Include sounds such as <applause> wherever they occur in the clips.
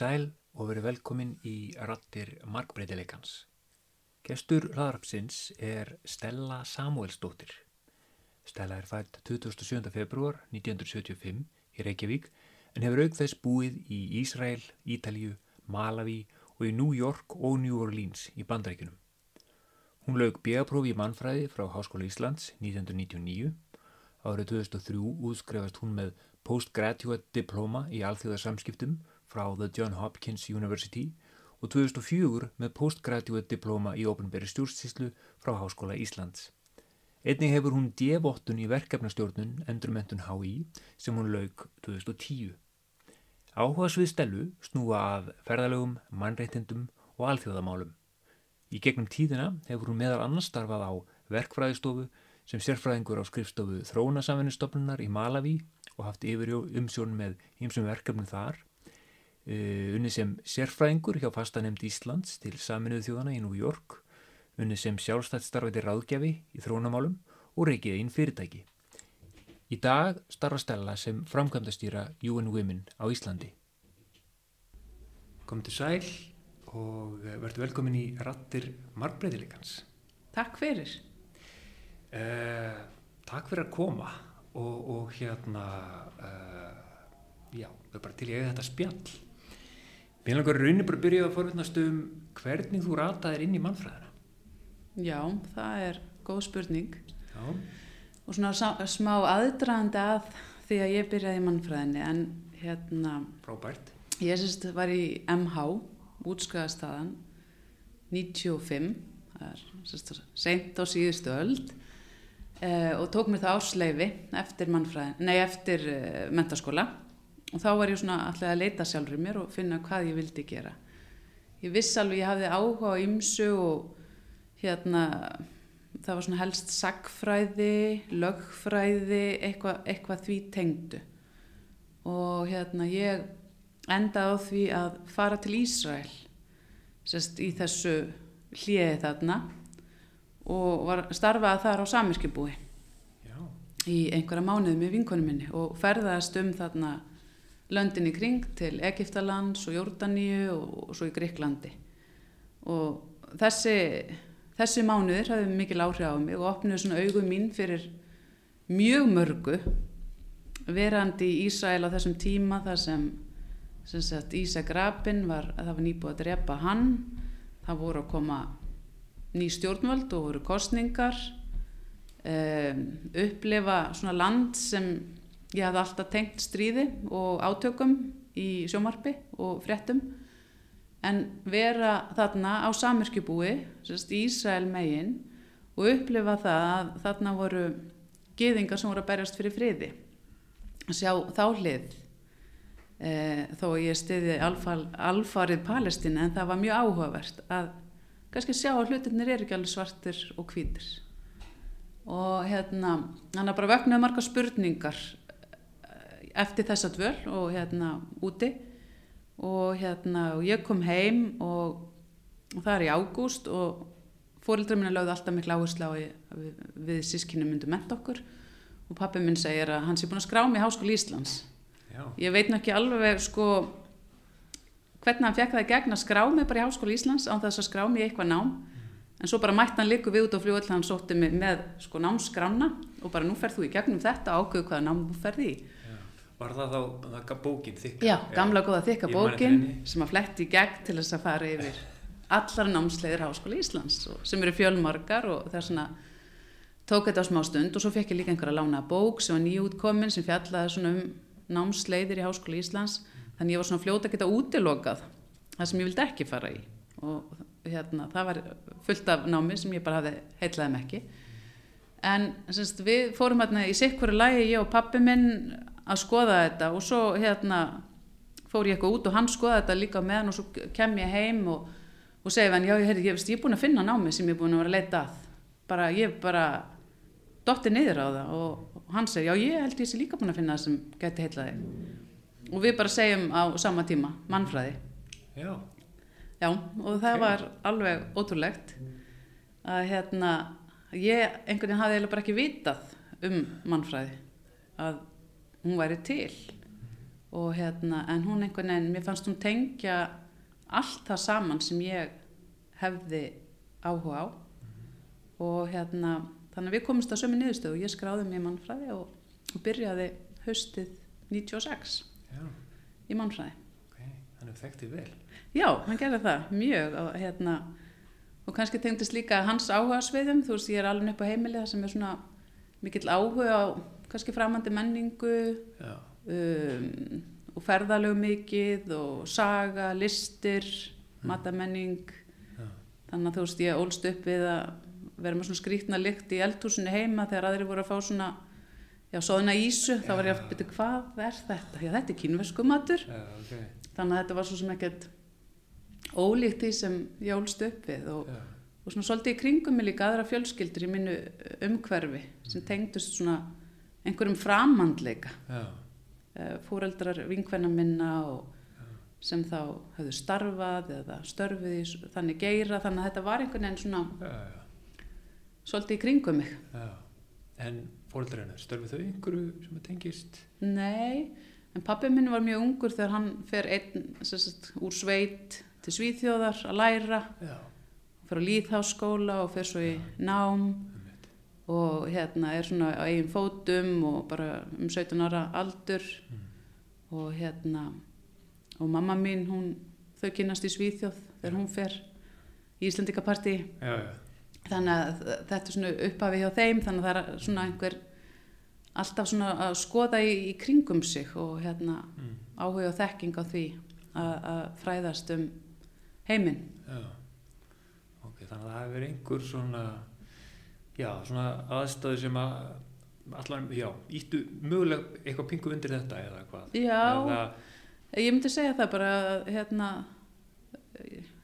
sæl og verið velkomin í rattir markbreytileikans. Gestur hlaðarpsins er Stella Samuelsdóttir. Stella er fætt 27. februar 1975 í Reykjavík en hefur auk þess búið í Ísrael, Ítalju, Malawi og í New York og New Orleans í bandreikunum. Hún laug B.A.prófi í mannfræði frá Háskóla Íslands 1999. Árið 2003 útskrefast hún með postgraduate diploma í alþjóðarsamskiptum frá The John Hopkins University og 2004 með postgraduate diploma í ofnberi stjórnstíslu frá Háskóla Íslands. Einnig hefur hún D-vottun í verkefnastjórnun Endurmentun HÍ sem hún laug 2010. Áhuga svið stelu snúa af ferðalögum, mannreitindum og alþjóðamálum. Í gegnum tíðina hefur hún meðal annars starfað á verkfræðistofu sem sérfræðingur á skrifstofu Þróunasamvinnustofnunar í Malawi og haft yfir umsjón með ýmsum verkefnum þar. Uh, unni sem sérfræðingur hjá fastanemnd Íslands til saminuðu þjóðana í New York, unni sem sjálfstætt starfæti ráðgjafi í þróunamálum og reykið einn fyrirtæki. Í dag starfa Stella sem framkvæmdastýra UN Women á Íslandi. Kom til sæl og verður velkomin í rattir margbreyðileikans. Takk fyrir. Uh, takk fyrir að koma og, og hérna, uh, já, það er bara til ég eða þetta spjall. Mér langar raunin bara að byrja að forvittnast um hvernig þú rataðir inn í mannfræðina. Já, það er góð spurning. Já, og svona smá aðdraðandi að því að ég byrjaði í mannfræðinni en hérna, frábært. ég sérst var í MH, útskæðastaðan 95, það er sérst seint á síðustu öld. Eh, og tók mér það ársleifi eftir eftir eh, mentaskóla og þá var ég svona alltaf að leita sjálfur mér og finna hvað ég vildi gera. Ég viss alveg, ég hafði áhuga á ymsu og hérna, það var svona helst sagfræði, lögfræði, eitthvað, eitthvað því tengdu. Og hérna, ég endaði á því að fara til Ísrael, sérst í þessu hliði þarna og var starfaði þar á samirkjubúi Já, í einhverja mánuði með vinkonum minni og ferðaðist um þarna löndin í kring til Egiptalands og Jórdaníu og, svo í Gríklandi og þessi, þessi mánuðir hafði mikil áhrif á mig og opnuði svona augum mín fyrir mjög mörgu verandi í Ísrael á þessum tíma þar sem, sem sagt, Ísak Rabin var, það var nýbúið að drepa hann. Það voru að koma ný stjórnvöld og voru kostningar um, upplefa svona land sem ég hafði alltaf tengt stríði og átökum í sjómarpi og fréttum. En vera þarna á samirkjubúi í Ísrael megin og upplefa það að þarna voru geðingar sem voru að berjast fyrir friði. Sjá þá hlið e, þó að ég stiði alfar, alfarið Palestínu en það var mjög áhugavert að kannski sjá að hlutirnir eru ekki alveg svartir og hvítir. Og hérna hann er bara vöknuð marga spurningar eh, eftir þessa dvöl og hérna úti. Og hérna og ég kom heim og, og það er í ágúst og fóreldrar minna lögðu alltaf miklu áherslu á að við, við sískinu myndum menta okkur. Og pappi minn segir að hann sé búin að skrá mig í Háskóli Íslands. Já, ég veit nú ekki alveg sko hvernig hann fekk það í gegn að skrá mig bara í Háskóli Íslands án þess að skrá mig í eitthvað nám. En svo bara mætti hann líku við út á fljóðall hann sótti mig með sko námskrána og bara nú ferð þú í gegnum þetta ákveðu hvaða nám þú ferð í. Var það þá, það gaf bókin þykka? Já, gamla góða þykka bókin sem að fletti í gegn til þess að fara yfir allar námsleiðir Háskóla Íslands og, sem eru fjölmargar og það er svona tók þetta á smá stund og svo fekk ég líka einhverja lána bók sem var nýjútkomin sem fjallaði svona um námsleiðir í Háskóla Íslands. Þannig ég var svona fljóta að geta útilokað það sem ég vildi ekki fara í og hérna, það var fullt af námi sem ég bara hafði heitlaði með ekki. En semst, við fórum hérna í sikkuru lægi ég og pappi minn að skoða þetta. Og svo hérna fór ég eitthvað út og hann skoða þetta líka á meðan og svo kem ég heim og, og segi hann, já, ég, heyrði, ég, veist, ég er búin að finna námi sem ég er búin að vera að leita að. Bara, ég bara dotti niður á það og, og hann segi, já, ég held ég sé líka búin að finna það sem geti heitlaði og við bara segjum á sama tíma mannfræði. Já, Já, og það Ok. var alveg ótrúlegt að hérna, ég einhvern veginn hafði eiginlega bara ekki vitað um mannfræði, að hún væri til. Og hérna, en hún einhvern veginn, mér fannst hún tengja allt það saman sem ég hefði áhuga á. Og hérna, þannig að við komumst að sömu niðurstöðu. Og ég skráði mér í mannfræði og, og byrjaði haustið 96 Já, í mannfræði. ok, þannig þekktið vel. Já, hann gerði það mjög. Og hérna og kannski tengdist líka hans áhuga sviðum þú veist ég er alveg upp á heimili það sem er svona mikill áhuga á kannski framandi menningu um, og ferðalög mikið og saga, listir matamenning já, þannig að þú veist ég ólst upp við að vera með svona skrítna lykt í eldhúsinu heima þegar aðrir voru að fá svona já, soðna ísu, þá var ég að byrja hvað er þetta? Já, þetta er kínversku matur. Já, ok, þannig að þetta var svo sem ekkert ólíkt því sem ég ólst upp við og, og svona svolítið í kringum mig líka aðra fjölskyldur í mínu umhverfi sem tengdust svona einhverjum framhandleika já, fóreldrar vinkvenna minna sem þá höfðu starfað eða störfið í þannig geira þannig að þetta var einhvern veginn svona já, já, svolítið í kringum mig. Já. En fóreldrarinn, störfið þau einhverju sem að tengist? Nei, en pappi minn var mjög ungur þegar hann fer einn sagt, úr sveit til Svíþjóðar að læra. Já, fer á líðháskóla og fer svo í nám. Og hérna er svona á eigin fótum og bara um 17 ára aldur Mm. og hérna og mamma mín hún þau kynast í Svíþjóð þegar hún fer í já, þannig að þetta er svona upphafi hjá þeim þannig að það er svona einhver alltaf svona að skoða í, í kringum sig og hérna mm. áhuga og þekking á því að, fræðast um heiminn já. Ok, þannig að það hefur einhver svona, já, svona aðstæður sem að allan, já, íttu mögulega eitthvað pingu undir þetta eða hvað? Já, Eða, ég myndi segja það bara hérna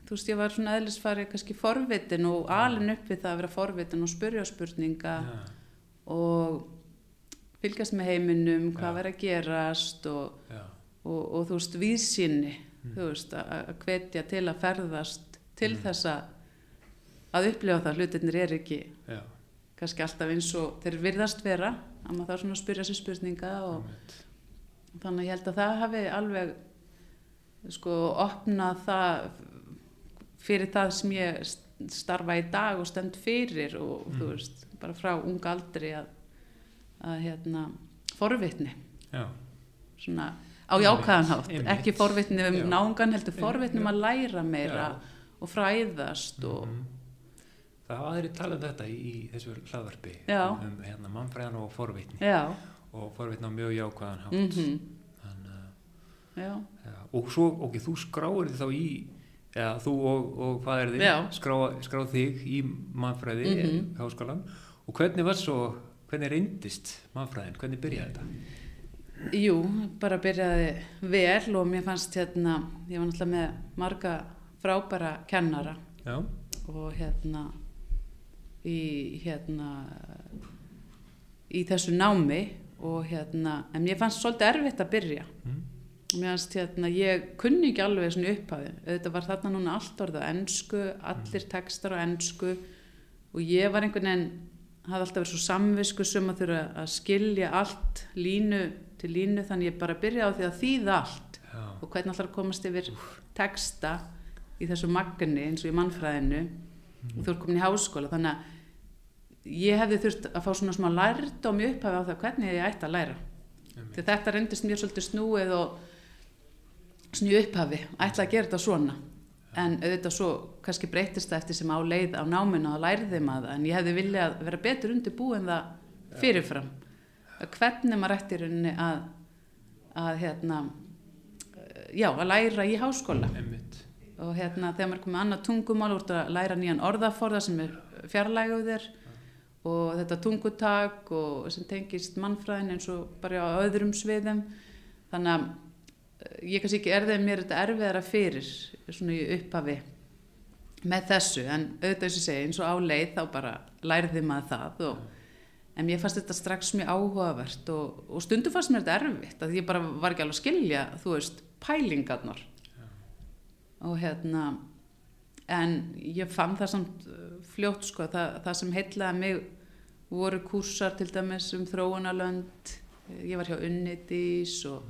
þú veist ég var svona eðlisfari kannski forvitin og alin upp við það að vera forvitin og spurja spurninga já, og fylgjast með heiminum, hvað verið að gerast og, og, og þú veist víðsynni Mm. þú veist að hvetja til að ferðast til Mm. þess að upplifa það, hlutirnir er ekki já, kannski alltaf eins og þeir virðast vera að maður þarf svona að spyrja sér spurninga og einmitt. þannig að ég held að það hafi alveg sko opnað það fyrir það sem ég st- starfa í dag og stend fyrir og þú Mm. veist, bara frá unga aldri að, að hérna forvitni, Já, svona á Einmitt, jákvæðan hátt, einmitt. ekki forvitni um Já. náungan heldur forvitni um að læra meira Já. og fræðast og Mhm. Það hafa aðri talað um þetta í, í þessu hlaðvarpi um, um hérna, mannfræðan og forvitni. Já, og forvitni á mjög jákvæðan hátt. Mhm, Þannig, að- já, ja. og svo, ok, þú skráir þið þá í eða þú og, og hvað er þið Já. skrá, skráð þig í mannfræði Mhm. háskólan og hvernig var svo hvernig reyndist mannfræðin, hvernig byrjaði þetta? Jú, bara byrjaði vel og mér fannst hérna, ég var náttúrulega með marga frábæra kennara. Já, og hérna í hérna í þessu námi og hérna, en mér fannst svolítið erfitt að byrja. Mm. mér fannst hérna, ég kunni ekki alveg svona upphafi, auðvitað var þarna núna allt orðið á ennsku, allir textar á ennsku og ég var einhvern veginn hafði alltaf verið svo samvisku sem að þurfa að skilja allt línu til línu þannig ég bara byrjaði á því að þýða allt. Já, og hvernig allar að komast yfir texta í þessu magni eins og í mannfræðinu. Og þú ert komin í háskóla þannig að ég hefði þurft að fá svona smá lærdóm í upphafi á það hvernig ég ætti að læra. Því þetta reyndist mér svolítið snúið og snjú upphafi ætla að gera þetta svona. En auðvitað svo kannski breytist það eftir sem á leið á náminu og læriði maður það. En ég hefði viljað vera betur undirbúið en það fyrirfram. Að hvernig maður ætti í rauninni að að hérna já, að læra í háskóla. Einmitt. og hérna þegar maður komið annað tungumál og ert að læra nýjan orðaforða sem er fjarlæguð þér og þetta tungutak og sem tengist mannfræðin eins og bara á öðrum sviðum. Þannig að eh, ég kannski ekki erðið mér þetta erfiðara fyrir svona í upphafi með þessu. En auðvitað ég segi eins og á leið þá bara læriði maður það og, en mér fannst þetta strax mjög áhugavert og, og stundu fannst mér þetta erfitt að ég bara var ekki alveg að skilja þú veist pælingarnar. Og hérna en ég fann það samt uh, fljótt sko það, það sem heitlaði mig voru kursar til dæmis um þróunarlönd. Ég var hjá Unnitís og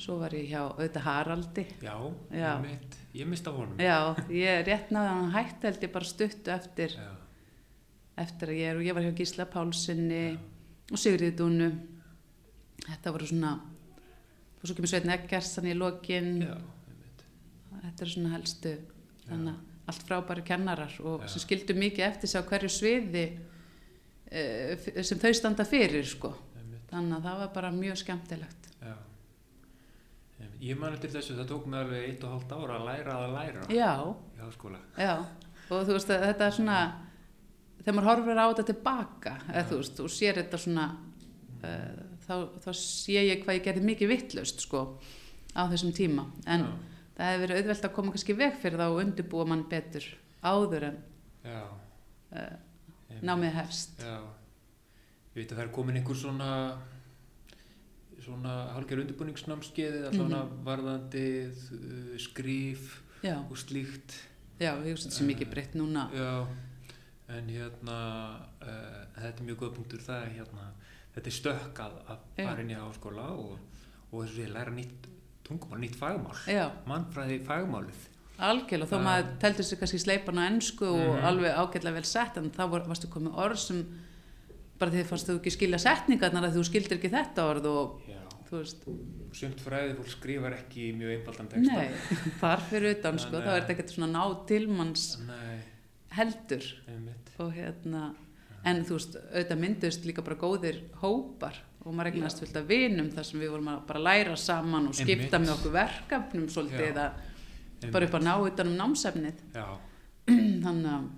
svo var ég hjá auðvitað Haraldi. Já, Já. Einmitt. ég mista honum. já, ég rétt náði hann hætt held ég bara stuttu eftir Já, eftir að ég er og ég var hjá Gísla Pálssinni já, og Sigriði Dúnu. Þetta voru svona og svo kemur Sveitn Eggersan í lokin. Já, þetta eru svona helstu þannig að allt frábæri kennarar og sem skildu mikið eftir sig á hverju sviði sem þau standa fyrir sko einmitt. þannig að það var bara mjög skemmtilegt Já. Ég man eftir þessu, það tók mig alveg eitt og hálft ára að læra að læra já, í háskóla. já og þú veist þetta er svona þegar maður horfir á þetta tilbaka þú veist, og sér þetta svona uh, þá, þá sé ég hvað ég gerði mikið vittlust sko á þessum tíma en það hefur verið auðvelt að koma kannski veg fyrir það og undirbúa mann betur áður en Já. uh. Námið hefst. Já, ég veit að það er komin einhver svona svona hálfgerð undirbúningsnámskeiði allavega Mhm. varðandi uh, skrif já, og slíkt. Já, ég hugsa þetta sem mikið breytt núna. Já, en hérna uh, þetta er mjög góð punktur það hérna, þetta er stökk að, að fara inn í háskóla og, og þessu ég læra nýtt tungumál, nýtt fagmál. Já, mannfræði fagmálið algjörlega, þó maður teldur sig kannski sleipan á ennsku og Mhm. alveg ágætlega vel sett en þá var, varstu komið orð sem bara því fannst þú ekki skilja setningarnar að þú skildir ekki þetta orð og Já, þú veist, sumt fræði fólk skrifar ekki mjög einfaldan texta. Nei, <laughs> þar fyrir utan sko, þá er þetta ekkert svona ná tilmanns heldur. Og hérna en þú veist, auðvitað myndust líka bara góðir hópar og maður eignast fullt af vinum þar sem við vorum að bara læra saman og skipta Einmitt. með okkur verkefnum svolítið að bara upp að ná utan um námsefnið. Já, <clears throat> þannig að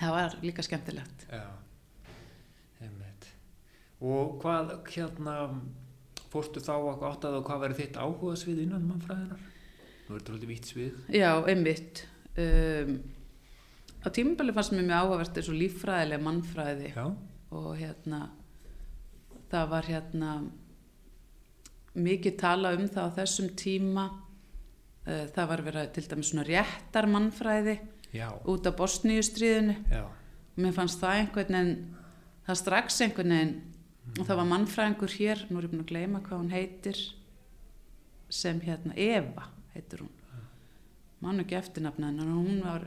það var líka skemmtilegt. Og hvað, hérna, fórstu þá að áttaðu hvað verið þitt áhuga svið innan mannfræðinar? Nú er þetta svolítið vítt svið. já, einmitt. Um, á tímabili fannst mér mjög áhugavert þessu líffræðilega mannfræði. Já, og hérna það var hérna mikið tala um það á þessum tíma það var verið til dæmis svona réttar mannfræði já, út af Bosníustríðinu. Já, og mér fannst það einhvern veginn það strax einhvern veginn og það var mannfræðingur hér, nú er ég búin að gleyma hvað hún heitir sem hérna Eva heitir hún. Mann ekki eftirnafna hennar hún var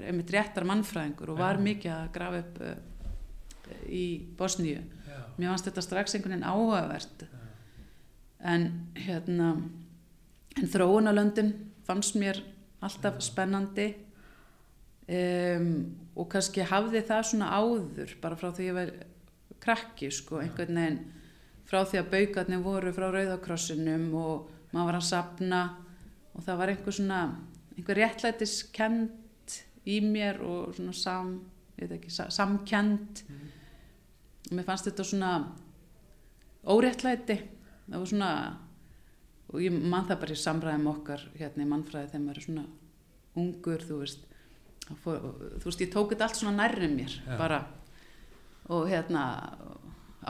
einmitt réttar mannfræðingur og var Já. mikið að grafa upp uh, í Bosníu. Já, mér fannst þetta strax einhvern veginn áhugavert. En hérna en þróunalöndin fannst mér alltaf spennandi um, og kannski hafði það svona áður bara frá því ég var krakki sko, einhvern veginn frá því að baukarnir voru frá Rauðakrossinum og maður var að sapna og það var einhver svona einhver réttlætiskend í mér og svona sam, ekki, sa- samkend og mér fannst þetta svona óréttlæti. Það var svona og ég man það bara í samræðum okkar hérna í mannfræði þegar maður er svona ungur þú veist fór, þú veist ég tók þetta allt svona nærri mér Já. bara og hérna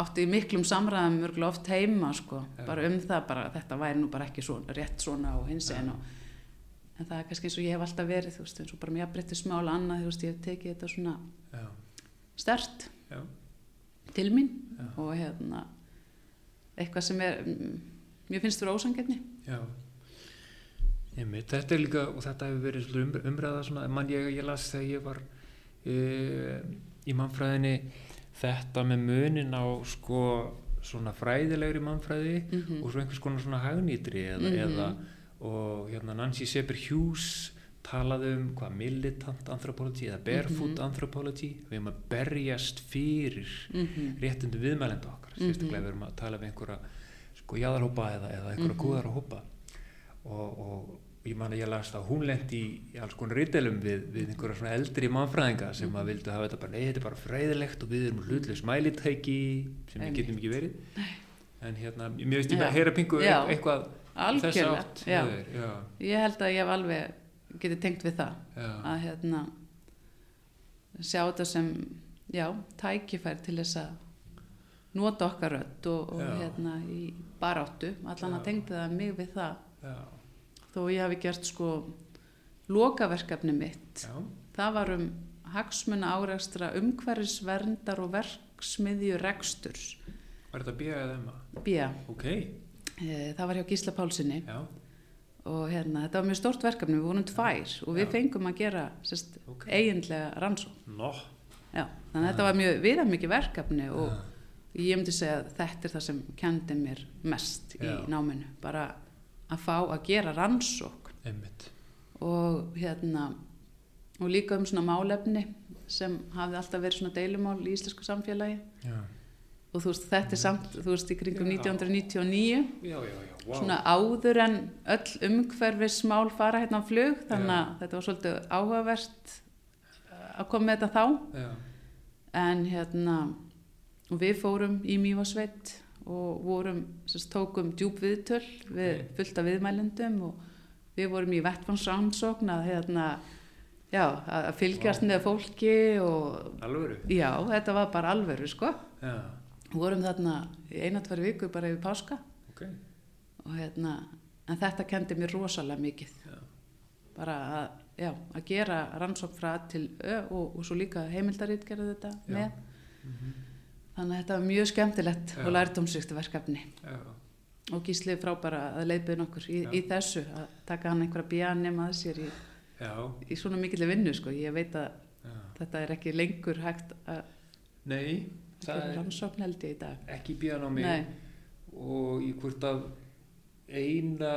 átti í miklum samræðum mörgulega oft heima sko, Já. bara um það bara þetta væri nú bara ekki svona, rétt svona og hins einn og en það er kannski eins og ég hef alltaf verið þú veist eins og bara mér breytti smála annað þú veist ég hef tekið þetta svona já, stert já, til mín Já. og hérna eitthvað sem er mm, mér finnst fyrir ósangetni já. Einmitt, þetta er líka, og þetta hefur verið um, umræða svona, mann ég, ég las þegar ég var e, í mannfræðinni þetta með munin á sko svona fræðilegri mannfræði mm og svo einhvers konar svona hagnýtri eða, Mhm. eða og hérna Nancy Seber Hughes talaði um hvað militant anthropology eða barefoot Mhm. anthropology við erum að berjast fyrir -hmm. réttundu viðmælenda okkar Mhm. sérstaklega við erum að tala við einhverja sko jáðarhópa eða, eða einhverja Mhm. góðara hópa og, og ég man að ég last að hún lendi í, alls konar rítelum við, við einhverja svona eldri mannfræðinga sem að Mhm. vildu hafa þetta bara, nei þetta er bara fræðilegt og við erum hlutlega smælitæki sem við getum ekki verið. En hérna, mér veist ég að heyra pingu Já. eitthvað þess átt ég held að ég hef alveg getið tengt við það. Já, að hérna sjá þetta sem já, tækifær til þess að nota okkar rödd og, og hérna í baráttu allan að tengdi það mig við það já, þó ég hafi gert sko lokaverkefni mitt já, það var um hagsmuna árekstra umhverfisverndar og verksmiðju reksturs var þetta bíða eða emma? bíja, ok, e, það var hjá Gísla Pálsinni já, og hérna, þetta var mjög stort verkefni, við vorum tvær og við Já. fengum að gera sérst, Ok. eiginlega rannsókn. nó, Já, þannig að þetta var mjög viðamikið verkefni og Já. Ég myndi segja að þetta er það sem kendi mér mest í Já. náminu, bara að fá að gera rannsókn einmitt, og hérna og líka um svona málefni sem hafði alltaf verið svona deilumál í íslensku samfélagi já, og þú veist, þetta er samt, þú veist, í kringum Já. 1999 já, já, já, wow. svona áður en öll umhverfismál fara hérna á flug þannig Já. að þetta var svolítið áhugavert uh, að koma með þetta þá já, en hérna og við fórum í Mývasveit og vorum, sérst, tókum djúb viðtöl við Ok. fullt af viðmælendum og við vorum í vettfansrannsókn að hérna já, að fylgjast Vá. með fólki og alvöru, já, þetta var bara alvöru sko. Já, vorum þarna í eina, tvær viku bara yfir páska. Ok, og hérna, en þetta kendi mér rosalega mikið. Já, bara að, já, að gera rannsókn frá til Ö og, og svo líka heimildarít gerði þetta Já. með. Mhm, þannig að þetta var mjög skemmtilegt Já. og lærdómsvíkt verkefni. Já, og gíslið frábara að leiðbyrja okkur í, í þessu að taka hann einhverja bjani að sér í, í svona mikill vinnu sko, ég veit að þetta er ekki lengur hægt að nei, það er rannsókn held ég í dag. ekki bíðan á mig. Nei, og ég hvort að eina,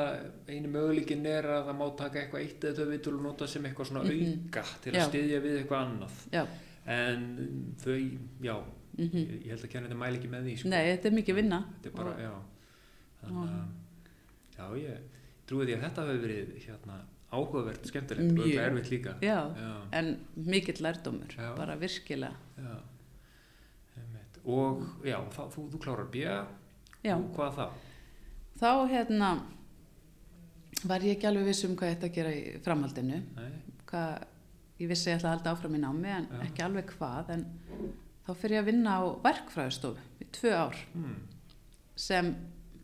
einu möguleikin er að það má taka eitthvað eitt eða þau vitul og nota sem eitthvað svona Mhm. auka til að styðja við eitthvað annað. Já, en þau, já mm ég, ég held að kennandi mæli ekki með því sko. nei, þetta er mikið vinna. þetta er bara, og, já. Þannig að, já, ég trúi því að þetta hefur verið hérna áhugavert, skemmtilegt og eitthvað erfitt líka. Já, já, en mikill lærdómur Já. bara virkilega. Og já, það, þú, þú klárar bíja já, og hvað þá? þá hérna var ég ekki alveg viss um hvað ég ætti að gera í framhaldinu. Hvað, ég vissi ég ætla að halda áfram í námi en ekki alveg hvað en þá fyrir ég að vinna á verkfræðistofu í tvö ár. Hmm. sem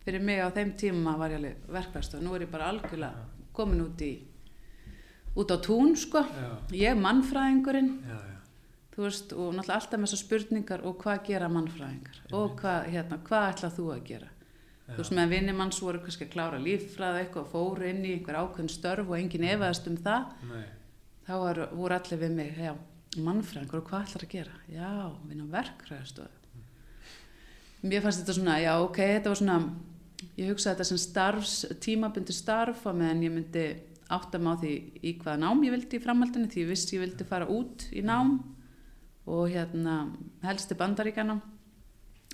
fyrir mig á þeim tíma var ég alveg verkfræðistofu nú er ég bara algjörlega komin út í út á tún sko. Já, ég mannfræðingurinn. Já, já. Þú veist og náttúrulega alltaf með þessar spurningar og hvað gera mannfræðingar? Og hvað, hérna, hvað ætlað þú að gera? Þú veist meðan vinni manns voru kannski að klára líffræði eitthvað fóru inn í einhver ákveðin störf og enginn efaðist um það Nei, þá var, voru allir við mig já, mannfræðingur og hvað ætlar að gera? Já, vinna á verkfræðastofu mér fannst þetta svona já, ok, þetta var svona ég hugsaði þetta sem starfs, tímabundi starf á meðan ég myndi átta mig á því í hvaða nám ég vildi í framhaldinu því ég vissi ég vildi fara út í nám og hérna helst til bandaríkjana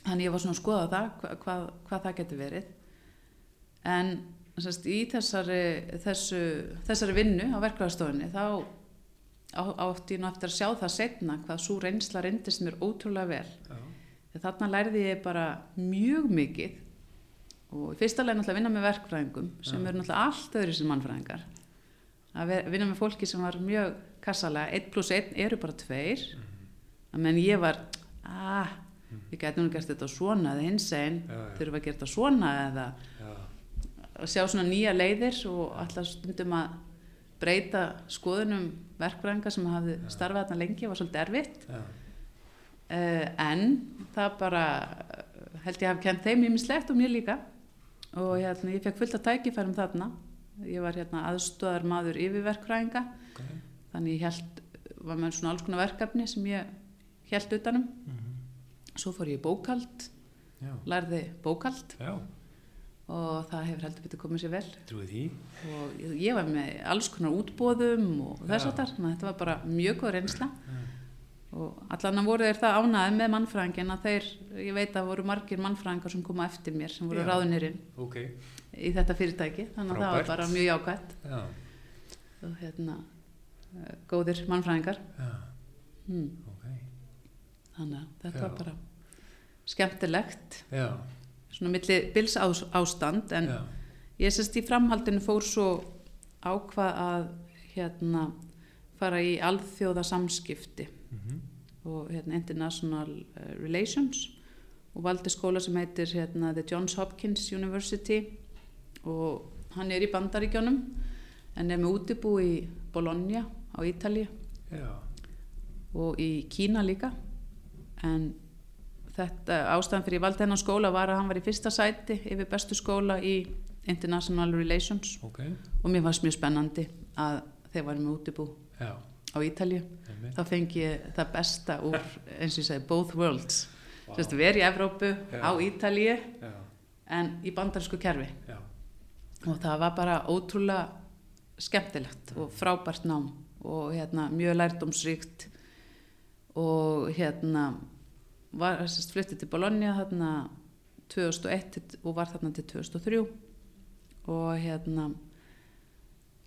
þannig ég var svona að skoða það hvað, hvað, hvað það getur verið. En sérst, í þessari, þessu, þessari vinnu á verkefæðastofunni þá átti ég nú eftir að sjá það setna hvað svo reynsla reyndist mér ótrúlega vel. Já, þarna lærði ég bara mjög mikið og leið náttúrulega að vinna með verkfræðingum sem Já. eru náttúrulega allt öðru sem mannfræðingar. Að vinna með fólki sem var mjög kassalega, 1 pluss 1 eru bara 2 að menn ég var ah, ég gæti nú gert þetta svona eða hins einn, þurfa að gera þetta svona eða að sjá svona nýja leiðir og alltaf stundum að breyta skoðunum verkfræðinga sem hafði starfað þarna lengi var svolítið erfitt. Já, uh, en það bara eh, held ég hafi kent þeim ímislegt og mér líka. Og hérna, ég fekk fullt að tækifærum þarna. Ég var hérna aðstóðar maður yfirverkfræðinga. Ok. Þannig ég held, var með svona alls konar verkefni sem ég held utanum. Mhm. svo fór ég í bókald lærði bókald já, og það hefur heldur betur komið sér vel. Trúi því. Og ég- var með alls konar útbóðum og þess að þetta var bara mjög góð reynsla. Já. og allan að voru þeir það ánæði með mannfræðingin að þeir, ég veit að voru margir mannfræðingar sem koma eftir mér sem voru Já. ráðnirinn ok, í þetta fyrirtæki. Þannig að það var bara mjög jákvætt. Já, og hérna eh, góðir mannfræðingar. Hmm. ok. Þannig að þetta var bara skemmtilegt. Já, svona milli bils ástand en já, ég sérst í framhaldinu fór svo ákvað að hérna fara í alþjóða samskipti mhm, og hérna International eh, Relations og valdi skóla sem heitir hérna The Johns Hopkins University og hann er í Bandaríkjónum en er með útibú í Bologna á Ítalíu já, og í Kína líka en þetta ástæðan fyrir hennan skóla var að hann var í fyrsta sæti yfir bestu skóla í International Relations. Ok, og mér fannst mjög spennandi að þegar varum við útibú já, á Ítalju þá fengi ég það besta úr <laughs> eins og ég segi both worlds. Wow. verið í Evrópu, Já. á Ítalju en í bandarísku kerfi. Já, og það var bara ótrúlega skemmtilegt og frábært nám og hérna mjög lærdómsríkt. Og hérna var sérst flyttið til Bologna þarna 2001 til- og var þarna til 2003 og hérna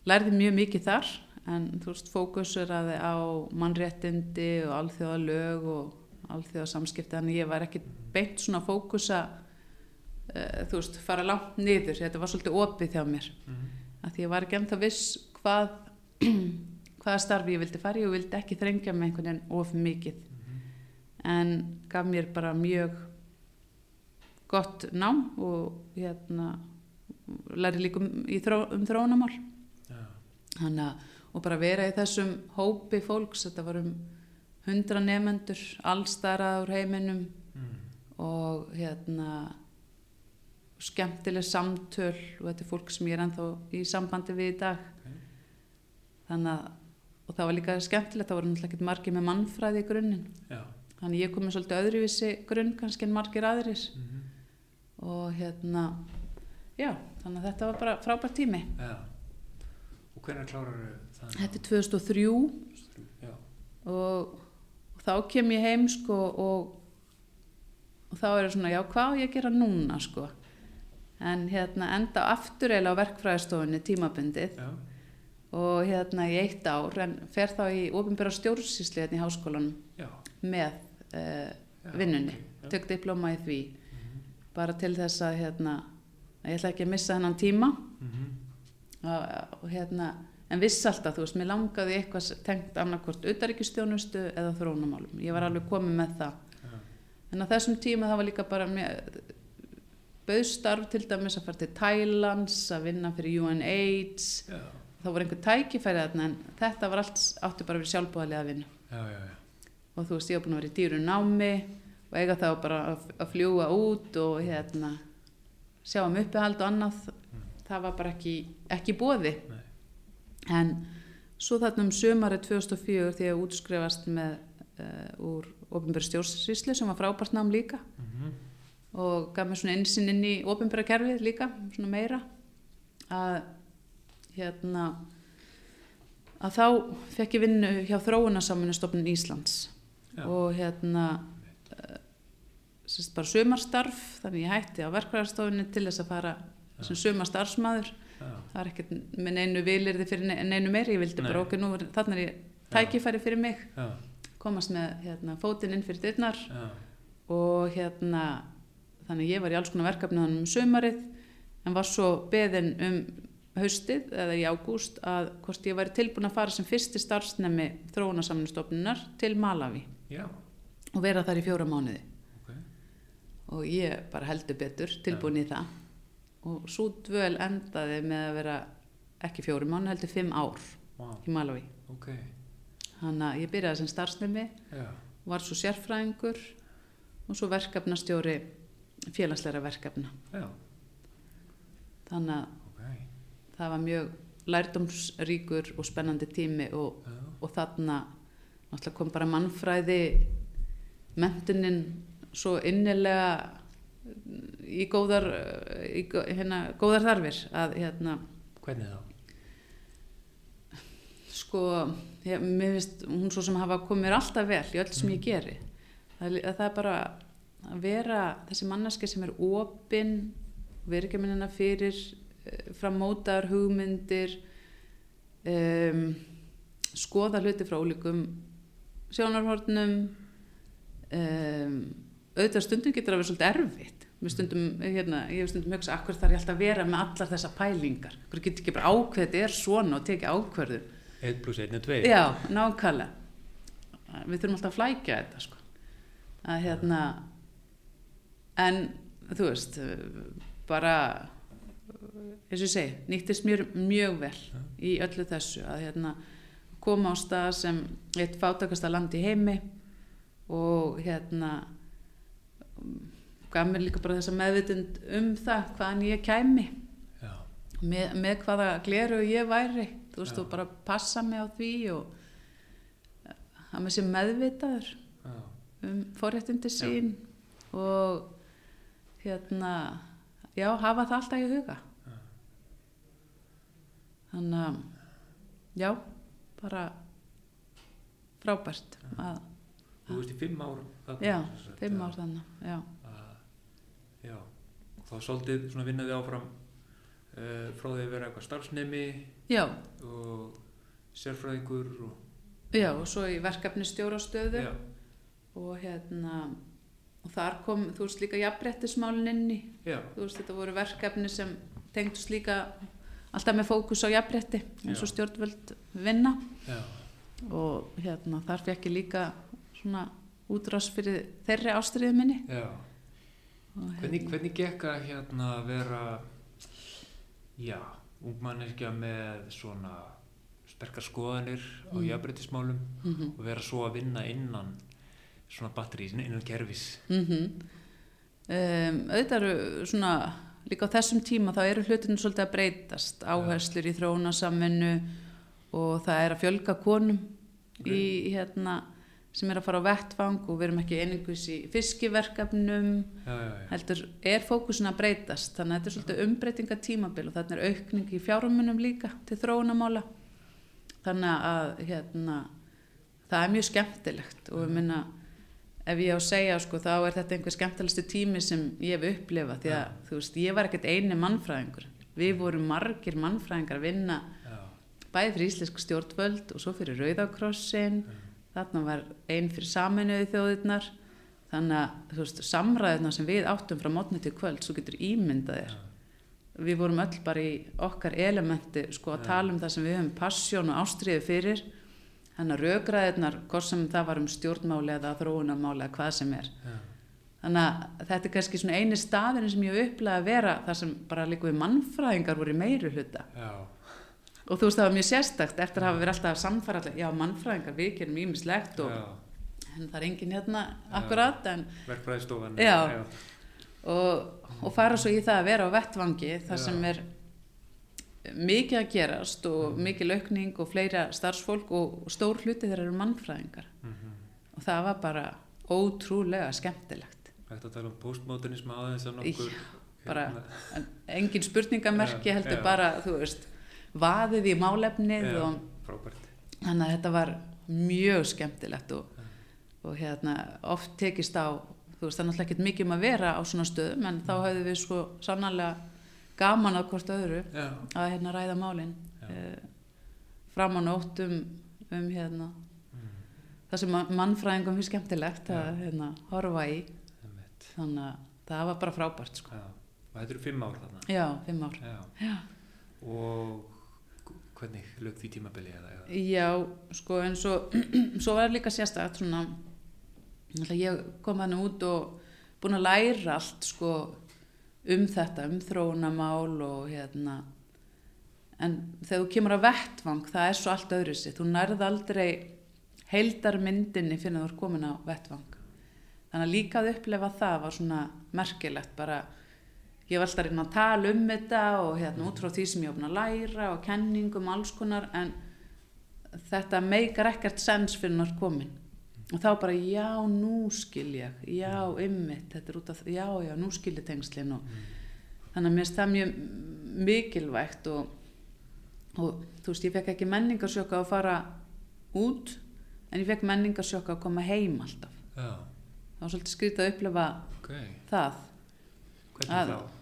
lærði mjög mikið þar en þú veist fókusur að á mannréttindi og alþjóða lög og alþjóða samskipti þannig ég var ekki beint svona fókusa uh, þú veist fara langt niður. Þetta var svolítið opið hjá mér. Mhm, að því ég var ekki ennþá viss hvað <clears throat> hvaða starfi ég vildi fara og vildi ekki þrengja með einhvern veginn of mikið en gaf mér bara mjög gott nám og hérna læri líka um, þró, um þróunamál já, Þannig að og bara vera í þessum hópi fólks, þetta var um hundra nefendur, allstara úr heiminum mm, og hérna skemmtileg samtöl og þetta er fólk sem ég er ennþá í sambandi við í dag. Ok. þannig að og það var líka skemmtilegt, það voru náttúrulega ekkert margir með mannfræði í grunninn þannig ég kom með svolítið öðruvísi grunn kannski en margir aðrir. Mhm, og hérna já, þannig að þetta var bara frábært tími. Já. Og hvernig klárar það? þetta er 2003 Já, og, og þá kem ég heim sko og, og þá er það svona já hvað ég gera núna sko? En hérna enda aftur eiginlega á verkfræðistofunni tímabundið. Já, og hérna í eitt ár en fer þá í ofinbæra stjórnsýsli hérna í háskólanum já, með uh, vinnunni. já, tök diplóma í því. Mhm, bara til þess að hérna að ég ætla ekki að missa hennan tíma. Mhm, og, og hérna en viss alltaf, þú veist, mér langaði eitthvað tengt annarkvort utaríkistjónustu eða þróunamálum, ég var alveg komið með það. Já, en á þessum tíma það var líka bara mér bauðstarf til dæmis að fara til Thailands að vinna fyrir UNAIDS já, það voru einhver tækifæri en þetta var allt áttu bara að vera sjálfbúðalega að vinna. Já, já, og þú veist, ég var búin að vera í dýru námi og eiga þá bara að, fljúa út og hérna sjá um uppihald og annað. Það var bara ekki, ekki bóði nei, en svo þarna um sömari 2004 því að útskrifast með uh, úr ofinbæri stjórnsýslu sem var frábært nám líka. Mhm, og gaf mér svona einsinn inn í ofinbæra kerfið líka, svona meira. Að hérna að þá fekk ég vinnu hjá þróunarsamunustofnun Íslands já, og hérna uh, sérst bara sumarstarf þannig ég hætti á verkvæðarstofunni til þess að fara sem sumarstarfsmaður. Já, það var ekkert með neinu vilirði fyrir ne- neinu meiri, ég vildi Nei. bara okkur nú þannig er ég tækifæri fyrir mig. Já, komast með hérna, fótinn inn fyrir dyrnar. Já, og hérna þannig að ég var í alls konar verkefni þannig um sumarið en var svo beðin um haustið eða í ágúst að hvort ég væri tilbúin að fara sem fyrsti starfsnemi þróunarsamnustofnunar til Malawi já, og vera þar í fjóra mánuði. Ok, og ég bara heldur betur tilbúin í það. Og svo dvöl endaði með að vera ekki fjóri mánu heldur fimm ár vá, í Malawi ok, þannig að ég byrjaði sem starfsnemi já, var svo sérfræðingur og svo verkefnastjóri félagsleira verkefna. Já, þannig að ok, það var mjög lærdómsríkur og spennandi tími og, og þarna náttúrulega kom bara mannfræði mentunin svo innilega í góðar í gó- hérna, góðar þarfir að hérna. Hvernig þá? sko, ég, mér finnst hún svo sem hafa komið mér alltaf vel í öll sem ég geri. Það, það er bara að vera þessi manneski sem er opin vera ekki minnina fyrir uh, frammótaðar hugmyndir um, skoða hluti frá ólíkum sjónarhornum um, auðvitað stundum getur að vera svolítið erfitt. Stundum, hérna, ég hef stundum hugsa akkur þarf ég alltaf að vera með allar þessa pælingar? Hverju getur ekki bara ákveð þetta er svona og tekið ákverðu 1 pluss 1 er 2 Já, nákvæmlega. Við þurfum alltaf að flækja þetta sko. að hérna en þú veist bara eins og ég segi, nýttist mér mjög vel í öllu þessu að hérna koma á stað sem eitt fátakasta land í heimi og hérna gaf mér líka bara þessa meðvitund um það hvaðan ég kæmi. Já, með, með hvaða gleru ég væri. Þú veist, Já. og bara passa mig á því og að mér sé meðvitaður já, um forréttindi sín og hérna já, hafa það alltaf í huga. Já. þannig að já, bara frábært að, þú veist í fimm ár þarna, já, sagt, fimm ár þannig já, að, já, og þá svolítið svona vinnaði áfram uh, frá því að vera eitthvað starfsnemi já, og sérfræðingur og, já og svo í verkefnistjórastöðu já, og hérna og þar kom, þú veist, líka jafnbrettismálin inn í. Já, þú veist, þetta voru verkefni sem tengdust líka alltaf með fókus á jafnbretti eins og stjórnvöld vinna. Já, og hérna þar fekk ég líka svona útrás fyrir þeirri ástriðu minni. Já. og, Hvernig, hvernig gekk að hérna vera já, ungmanneskja með svona sterkar skoðanir á Mm. jafnbreytismálum mm og vera svo að vinna innan svona batterís, innan kerfis? Um, auðvitað eru svona líka á þessum tíma þá eru hlutinu svolítið að breytast. Áherslur í þróunarsamvinnu og það er að fjölga konum í hérna sem er að fara á vettvang og við erum ekki einingus í fiskiverkefnum. Já, já, já, heldur er fókusin að breytast. Þannig að þetta er svolítið umbreytinga tímabil og þarna er aukning í fjármunum líka til þróunamála þannig að hérna, það er mjög skemmtilegt og ég minna ef ég á að segja sko þá er þetta einhver skemmtilegstu tími sem ég hef upplifað því að þú veist ég var ekkert eini mannfræðingur. Við vorum margir mannfræðingar að vinna já, bæði fyrir íslensku stjórnvöld og svo fyrir Rauðakrossin þarna var einn fyrir saminuði þjóðirnar. Þannig að þú veist, samræðina sem við áttum frá mótni til kvöld svo getur ímyndað þér. Við vorum öll bara í okkar elementi sko að tala um það sem við höfum passjón og ástriði fyrir þannig að rökræðirnar, hvort sem það var um stjórnmáli eða þróunarmáli eða hvað sem er. Já, þannig að þetta er kannski svona eini staðin sem ég hef upplegað að vera þar sem bara líka við mannfræðingar voru í meiri hluta já, og þú veist það var mjög sérstakt eftir að hafa verið alltaf samfara allir, já mannfræðingar við gerum ímislegt og en það er engin hérna akkurat en, verkfræðistofan og, og fara svo í það að vera á vettvangi þar Já. sem er mikið að gerast og mikil aukning og fleira starfsfólk og stór hluti þeirra eru mannfræðingar Mhm. og það var bara ótrúlega skemmtilegt Hægt að tala um postmodernism aðeins að nokkur bara- hérna, en engin spurningamerki Já, heldur já. bara, þú veist vaðið í málefnið Já. og þannig að þetta var mjög skemmtilegt og, og hérna oft tekist á þú veist það er náttúrulega ekkert mikið um að vera á svona stöðum en þá höfðu við svo sannarlega gaman að hvort öðru já, að hérna ræða málin Já. eh, fram á nótt um, um hérna mm, það sem ma- mannfræðingum finnst skemmtilegt að Já. hérna horfa í þannig að það var bara frábært sko. og þetta eru fimm ár þarna já, fimm ár já. Og hvernig lög því tímabili? Já, sko eins og <clears throat> svo var líka náttúrulega ég kom hann út og búin að læra allt sko um þetta, um þróunamál og hérna. En þegar þú kemur að vettvang það er svo allt öðru sér, þú nærð aldrei heildarmyndinni fyrir að þú er komin á vettvang. Þannig að líka að upplefa það var svona merkilegt bara. Ég var alltaf að reyna að tala um þetta og hérna út frá því sem ég búin að læra og kenningum alls konar en þetta meikar ekkert sens fyrir hann komin og þá bara já nú skil ég. Já ymmit, þetta er út af já já nú skil ég tengslin og þannig að mér það mjög mikilvægt og, og þú veist ég fekk ekki menningarsjöka að fara út en ég fekk menningarsjöka að koma heim alltaf. Já, það var svolítið skrítið að upplifa ok, það. Hvernig þá?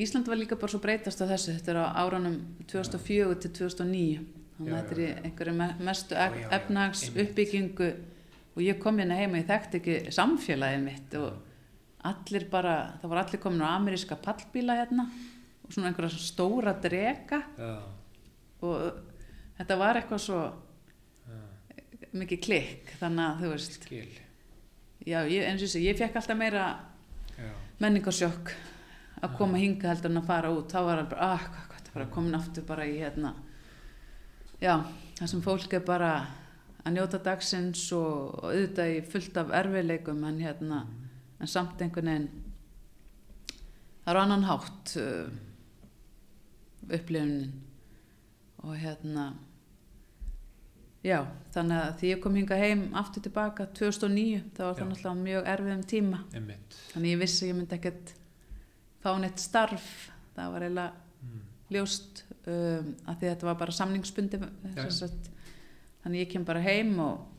Ísland var líka bara svo breytast á þessu. Þetta er á árunum 2004 til 2009 að þetta er í einhverju me- mestu efnags uppbyggingu og ég kom hérna heim og ég þekkti ekki samfélagið mitt og allir bara, það var allir komin á ameríska pallbíla hérna og svona einhverja stóra drega já, og þetta var eitthvað svo já, mikið klikk þannig að þú veist, skil. Já, ég, eins og þessi, ég fekk alltaf meira já, menningarsjokk að koma hinga heldur en að fara út. Þá var það bara, ah, hvað, hvað, það bara komin aftur bara í hérna já, það sem fólk er bara að njóta dagsins og, auðvitað í fullt af erfiðleikum en hérna en samt einhvern veginn það er á annan hátt uh, upplifunin og hérna já, þannig að því ég kom hinga heim aftur tilbaka 2009 þá var það Já. náttúrulega mjög erfiðum tíma einmitt þannig ég vissi ég myndi ekkert fá neitt starf það var eiginlega mm. ljóst um, að því að þetta var bara samningsbundi sagt, þannig ég kem bara heim og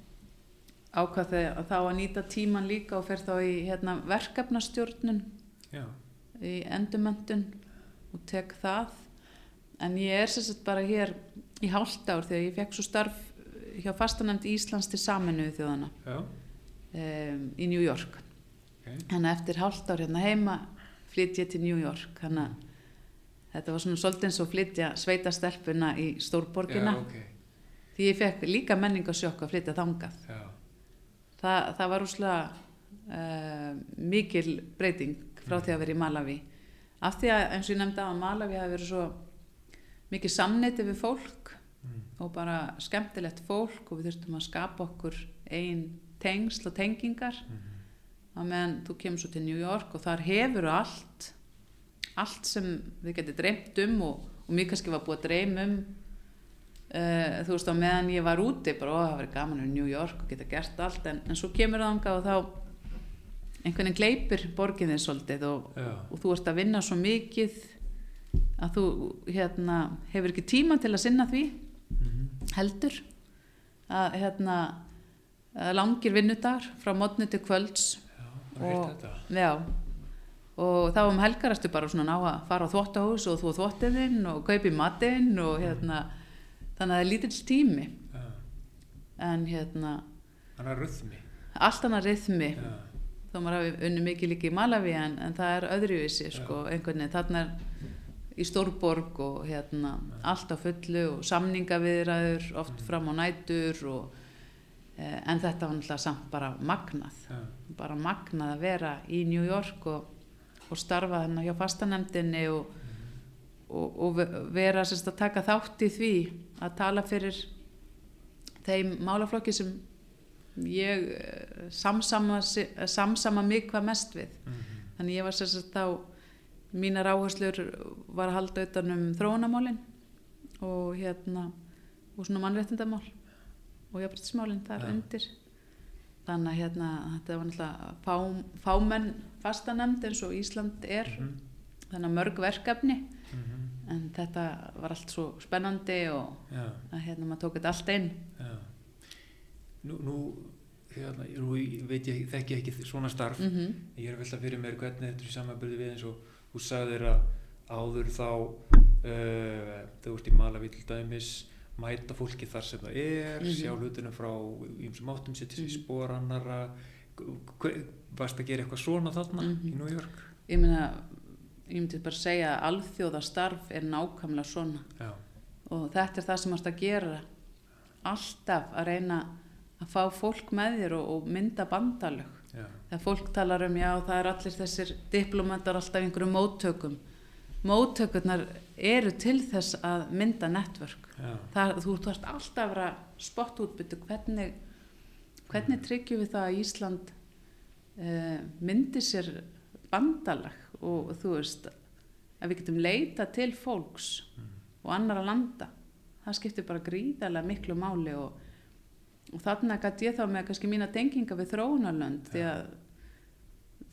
ákvað þegar þá að nýta tíman líka og fer þá í hérna, verkefnastjórnun já, í endumöndun og tek það. En ég er sagt bara hér í hálft ár þegar ég fekk svo starf hjá fastanemnd Íslands til saminuðu þjóðana um, í New York. Ok. Þannig að eftir hálft ár hérna heima flytt ég til New York. Þannig að þetta var svona svolítið eins og flytja sveitastelpuna í stórborgina. Já, ok, því ég fekk líka menningasjokk að flytja þangað. Já, Þa, það var úslega uh, mikil breyting frá því að vera í Malawi af því að eins og ég nefndi að Malawi hafi verið svo mikið samneiti við fólk mm. og bara skemmtilegt fólk og við þurftum að skapa okkur ein tengsl og tengingar. Mm. að meðan þú kemur svo til New York og þar hefur allt allt sem við getum dreymt um og, og mér kannski var búið að dreym um uh, þú veist á meðan ég var úti bara ó það verið gaman um New York og geta gert allt en, en svo kemur það anga og þá einhvern veginn gleipir borgin þið svolítið og, og þú ert að vinna svo mikið að þú hérna, hefur ekki tíma til að sinna því mm. heldur að hérna langir vinnudagar frá mótni til kvölds já, Og- Já, og þá um helgar ertu bara svona ná að fara á þvóttahús og þú þvóttiðinn og kaupi matinn og hérna, þannig að það er lítill tími. Já, en hérna, hann er röðmi allt annað rithmi já, þó maður hafi unni mikið líka í Malawi en, en það er öðruvísi sko, einhvern veginn, þarna er í Stórborg og hérna allt á fullu og samningaviðræður oft fram á nætur og, eh, en þetta var náttúrulega samt bara magnað. Bara magnað að vera í New York og, og starfa þarna hjá fastanemdinni og, og, og ve- vera sérst að taka þátt í því að tala fyrir þeim málaflokki sem ég eh, samsama, samsama mig hvað mest við mm. þannig ég var sérst þá mínar áherslur var að halda utan um þróunamálin og hérna og svona mannréttindamál og jafnbrytismálin þar Já. undir þannig að hérna þetta var náttúrulega fá, fámenn fastanemnd eins og Ísland er. Mm. þannig að mörg verkefni. Mm. en þetta var allt svo spennandi og já, að hérna maður tók þetta allt inn. Já. Nú, nú hérna, nú veit ég þekki ekki svona starf. Mm ég er að velta fyrir mér hvernig þetta er samanbyrði við eins og þú sagðir að áður þá uh, þau ert í Malaví til dæmis mæta fólki þar sem það er Mhm. sjá hlutunum frá ýmsum áttum setja sér í Mhm. spór annara Hver- varst að gera eitthvað svona þarna Mhm. í New York? Ég meina ég myndi bara segja að alþjóðastarf er nákvæmlega svona. Já, og þetta er það sem mást að gera. Alltaf að reyna að fá fólk með þér og, og mynda bandalög. Já, þegar fólk talar um já það er allir þessir diplomatar alltaf í einhverjum móttökum móttökurnar eru til þess að mynda það, þú ert alltaf að vera spott útbyttu. Hvernig, hvernig tryggjum við það að Ísland uh, myndi sér bandalag og þú veist að við getum leita til fólks og annara landa? Það skiptir bara gríðarlega miklu máli og, og þarna gæti ég þá með kannski mína tenginga við þróunarlönd því að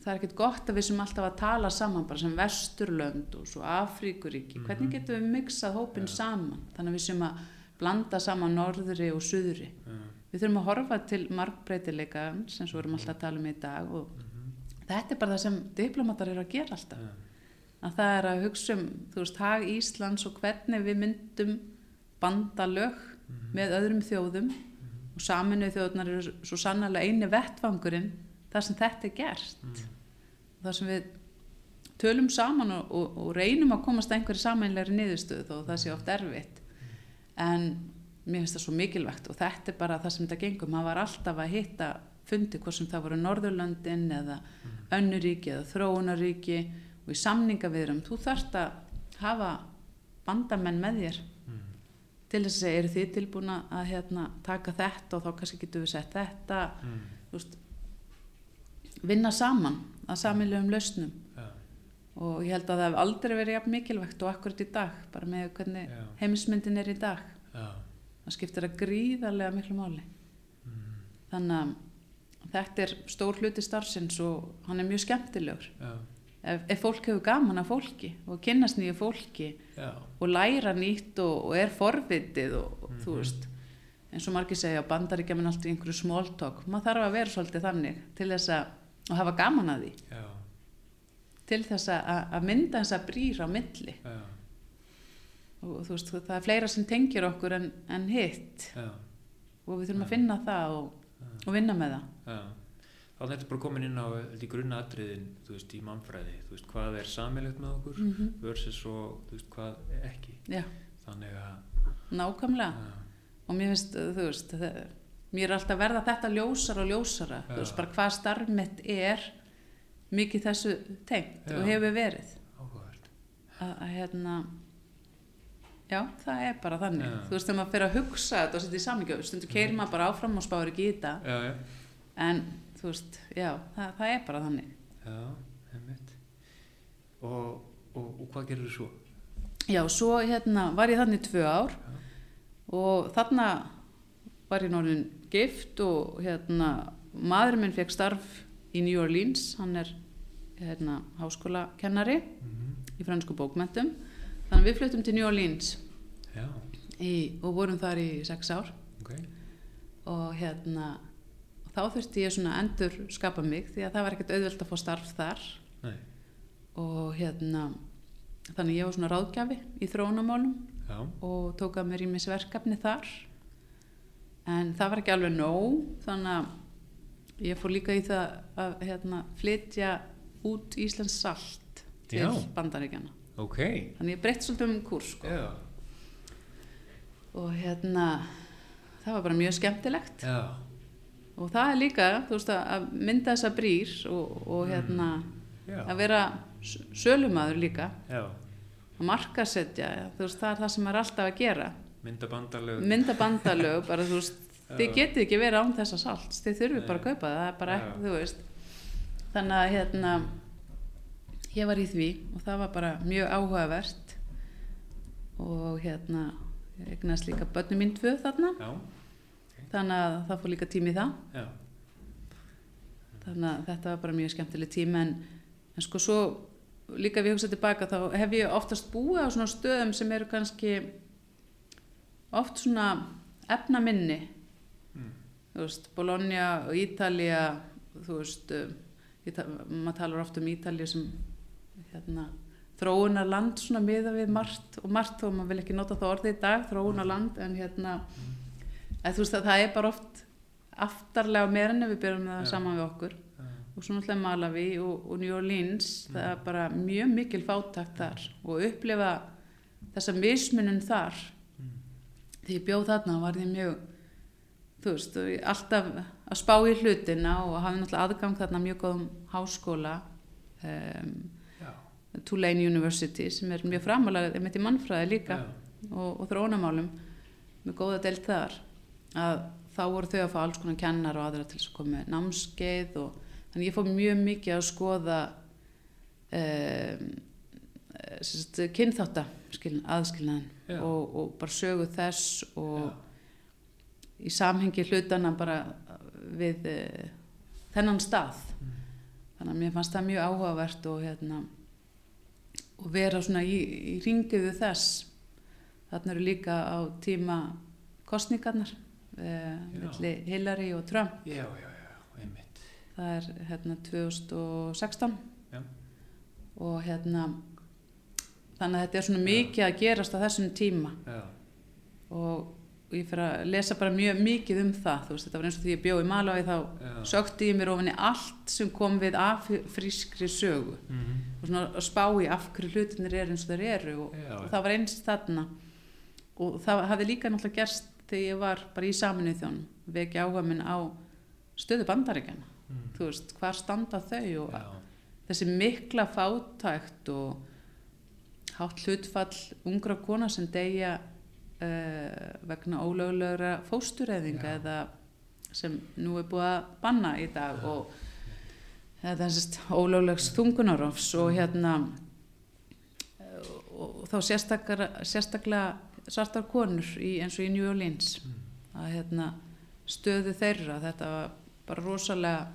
það er ekkert gott að við sem alltaf að tala saman bara sem vesturlönd og svo Afríkuríki. Mhm. hvernig getum við mixað hópin Já. saman? Þannig að við sem að blanda saman norðri og suðri. Já, við þurfum að horfa til markbreytileika sem svo erum alltaf að tala um í dag og mhm, þetta er bara það sem diplomatar eru að gera alltaf. Já, að það er að hugsa um þú veist, hag Íslands og hvernig við myndum bandalög mhm, með öðrum þjóðum. Og saminu þjóðunar eru svo sannarlega eini vettvangurinn þar sem þetta er gert. Mhm, þar sem við tölum saman og, og, og reynum að komast einhverju sameinlegri niðurstöðu þó það sé oft erfitt. En mér finnst það svo mikilvægt og þetta er bara það sem þetta gengum maður var alltaf að hitta fundi hvort sem það voru Norðurlöndin eða önnuríki eða þróunaríki og í samningaviðrum þú þarft að hafa bandamenn með þér mhm, til þess að segja, eru þið tilbúin að hérna, taka þetta og þá kannski getum við sett þetta? Mhm, þú veist, vinna saman að samiljöfum lausnum. Já, og ég held að það hef aldrei verið jafn mikilvægt og akkurat í dag, bara með hvernig Já. heimismyndin er í dag. Já, það skiptir að gríðarlega miklu máli. Mm, þannig að þetta er stór hluti starfsins og hann er mjög skemmtilegur. Ef, ef fólk hefur gaman af fólki og kynnast nýju fólki og læra nýtt og, og er forvitið og, og þú Mhm. veist eins og margir segja bandaríkja minn alltaf í einhverju small talk. Maður þarf að vera svolítið þannig til þess að og hafa gaman að því. Já, til þess að, mynda þess að brýra á milli. Já, og þú veist það er fleira sem tengir okkur en, en hitt. Já, og við þurfum að finna það og, og vinna með það. Þá þetta er bara komin inn á grunna atriðin, þú veist, í mannfræði, þú veist, hvað er samilegt með okkur mm versus og, þú veist, hvað ekki. já, Þannig að, nákvæmlega. Og mér finnst, þú veist það, mér er alltaf verða þetta ljósara og ljósara þú Já. veist bara hvað starf mitt er mikið þessu tengt Já. og hefur verið að, hérna já, það er bara þannig Já. þú veist, þegar maður fer að hugsa þetta og setja í samingjöf stundu keirir maður bara áfram og spáir ekki í þetta en þú veist, já, það, það er bara þannig já, einmitt. Og, og, og hvað gerir þú svo? já, svo hérna var ég þannig tvö ár og þarna var ég norðin gift og hérna maðurinn minn fekk starf í New Orleans. Hann er hérna háskólakennari Mm í fransku bókmentum þannig að við fluttum til New Orleans í, og vorum þar í sex ár. Ok. og hérna þá þurfti ég svona endur skapa mig því að það var ekkert auðvelt að fá starf þar. Nei, og hérna þannig ég var svona ráðgjafi í þróunamálum já, og tók að mér ímis verkefni þar en það var ekki alveg nóg þannig að ég fór líka í það að hérna, flytja út Íslands salt til bandaríkjana ok. þannig ég breytt svolítið um kurs sko. Og hérna það var bara mjög skemmtilegt. Já, og það er líka, veist, að- mynda þessa brýr og, og hérna já, að vera s- sölumaður líka. Já. að markasetja, veist, það er það sem er alltaf að gera Myndabandalög. mynda bandalög, bara þú veist þið getið ekki verið án þessa salts. Þið þurfið bara að kaupa það, það er bara ekki, þú veist. Þannig að hérna ég var í því og það var bara mjög áhugavert. Og hérna eignast líka börnum mín tvö þarna. Já, þannig að það fór líka tími það. Já, þannig að þetta var bara mjög skemmtileg tími en, en sko svo líka ef ég hugsa tilbaka þá hef ég oftast búið á svona stöðum sem eru kannski oft svona efnaminni Mm. þú veist, Bologna og Ítalía þú veist um, Íta maður talar oft um Ítalíu sem hérna þróunar land svona miða við margt og margt þó maður vil ekki nota það orðið í dag þróunar land en hérna að, þú veist að það er bara oft aftarlega meira en við byrjum það Já. saman við okkur já, og svo náttúrulega Malawi og, og New Orleans Mm. það er bara mjög mikil fátakt þar og upplifa þessa mismunum þar Þegar ég bjóð þarna var ég mjög þú veist, alltaf að spá í hlutina og hafi náttúrulega aðgang þarna mjög góðum háskóla um, Tulane University sem er mjög framalega einmitt í mannfræði líka já, og, og þróunamálum með góða deilt þar að þá voru þau að fá alls konar kennar og aðra til að koma með námskeið og þannig ég fór mjög mikið að skoða um, kynþátta aðskilnaðin Já. og, og bara sögu þess og já, í samhengi hlutana bara við uh, þennan stað. Mm. þannig að mér fannst það mjög áhugavert og hérna og vera svona í, í ringiðu þess. Þarna eru líka á tíma kostningarnar uh, milli Hillary og Trump. Já, já, já, það er hérna 2016 Já. og hérna þannig að þetta er svona mikið að gerast á þessum tíma. Og ég fyrir að lesa bara mjög mikið um það. Þú veist, þetta var eins og því ég bjóð í Malawi þá sökti ég mér ofinni allt sem kom við af frískri sögu. Mm og svona að spá í af hverju hlutinir eru eins og þeir eru og, Já. og það var eins þarna. Og það hafði líka náttúrulega gerst þegar ég var bara í saminuð þjónum veki áhuga minn á stöðu bandaríkjana Mm. þú veist, hvar standa þau og Já, þessi mikla fátækt og hátt hlutfall ungra kona sem deyja uh, vegna ólögulegra fóstureyðinga eða sem nú er búið að banna í dag Já. og þetta er sérst ólöglegs þungunarofs og hérna og þá sérstaklega, sérstaklega svartar konur í, eins og í New Orleans. Mm. að hérna stöðu þeirra þetta var bara rosalega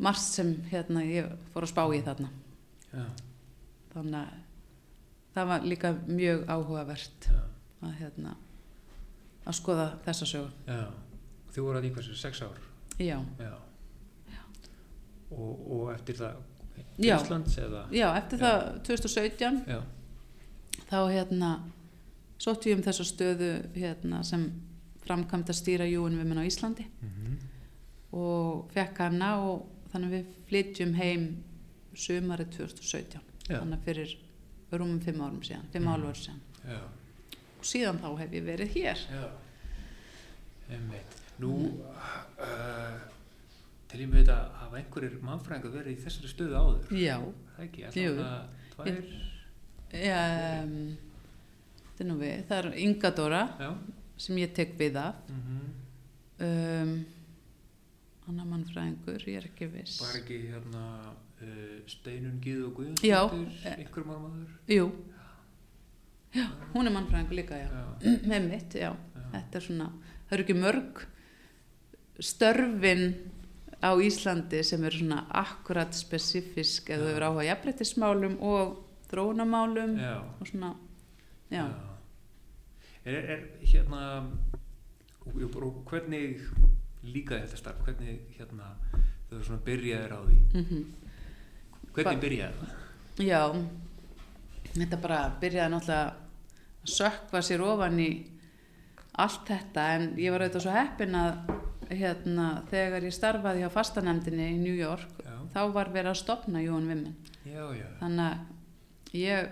margt sem hérna ég fór að spá í þarna. Já, þannig að það var líka mjög áhugavert að hérna að skoða þessa sögu já. Þið voru að í hversu, sex ár? já, Já. Og, og eftir það. Íslands eða? já eftir Já. það 2017 Já, þá hérna sótt ég um þessa stöðu hérna sem framkvæmt að stýra Women á Íslandi mm og fekk hana og þannig við flytjum heim sumarið 2017 Já. þannig fyrir rúmum fimm árum síðan, fimm mm. álur síðan. Já, og síðan þá hef ég verið hér. Já. Einmitt. Nú, uh, til ég með þetta hafa einhverjir mannfræðingar verið í þessari stöðu áður. já, Það ekki, alltaf tvær, já um, þetta er nú við. Það er Inga Dóra já. sem ég tek við af. Mm um, annar mannfræðingur, ég er ekki viss. Var ekki hérna Steinun Gíðu og Guðjónsdóttir, eh. einhver mannmaður? jú. Já, hún er mannfræðingur líka, já. Já, <clears throat> með mitt, já, já. þetta er svona það eru ekki mörg störfin á Íslandi sem eru svona akkurat spesifisk eða þau eru áhuga jafnrættismálum og þróunamálum Já, og svona, já, Er, er, hérna hvernig líka þetta starf, hvernig hérna þau svona byrjaðir á því? Mm hvernig byrjaði það? já þetta bara byrjaði náttúrulega að sökva sér ofan í allt þetta en ég var auðvitað svo heppin að hérna, þegar ég starfaði hjá fastanemdini í New York Já, þá var verið að stopna Jón Vimmen já, já, þannig að ég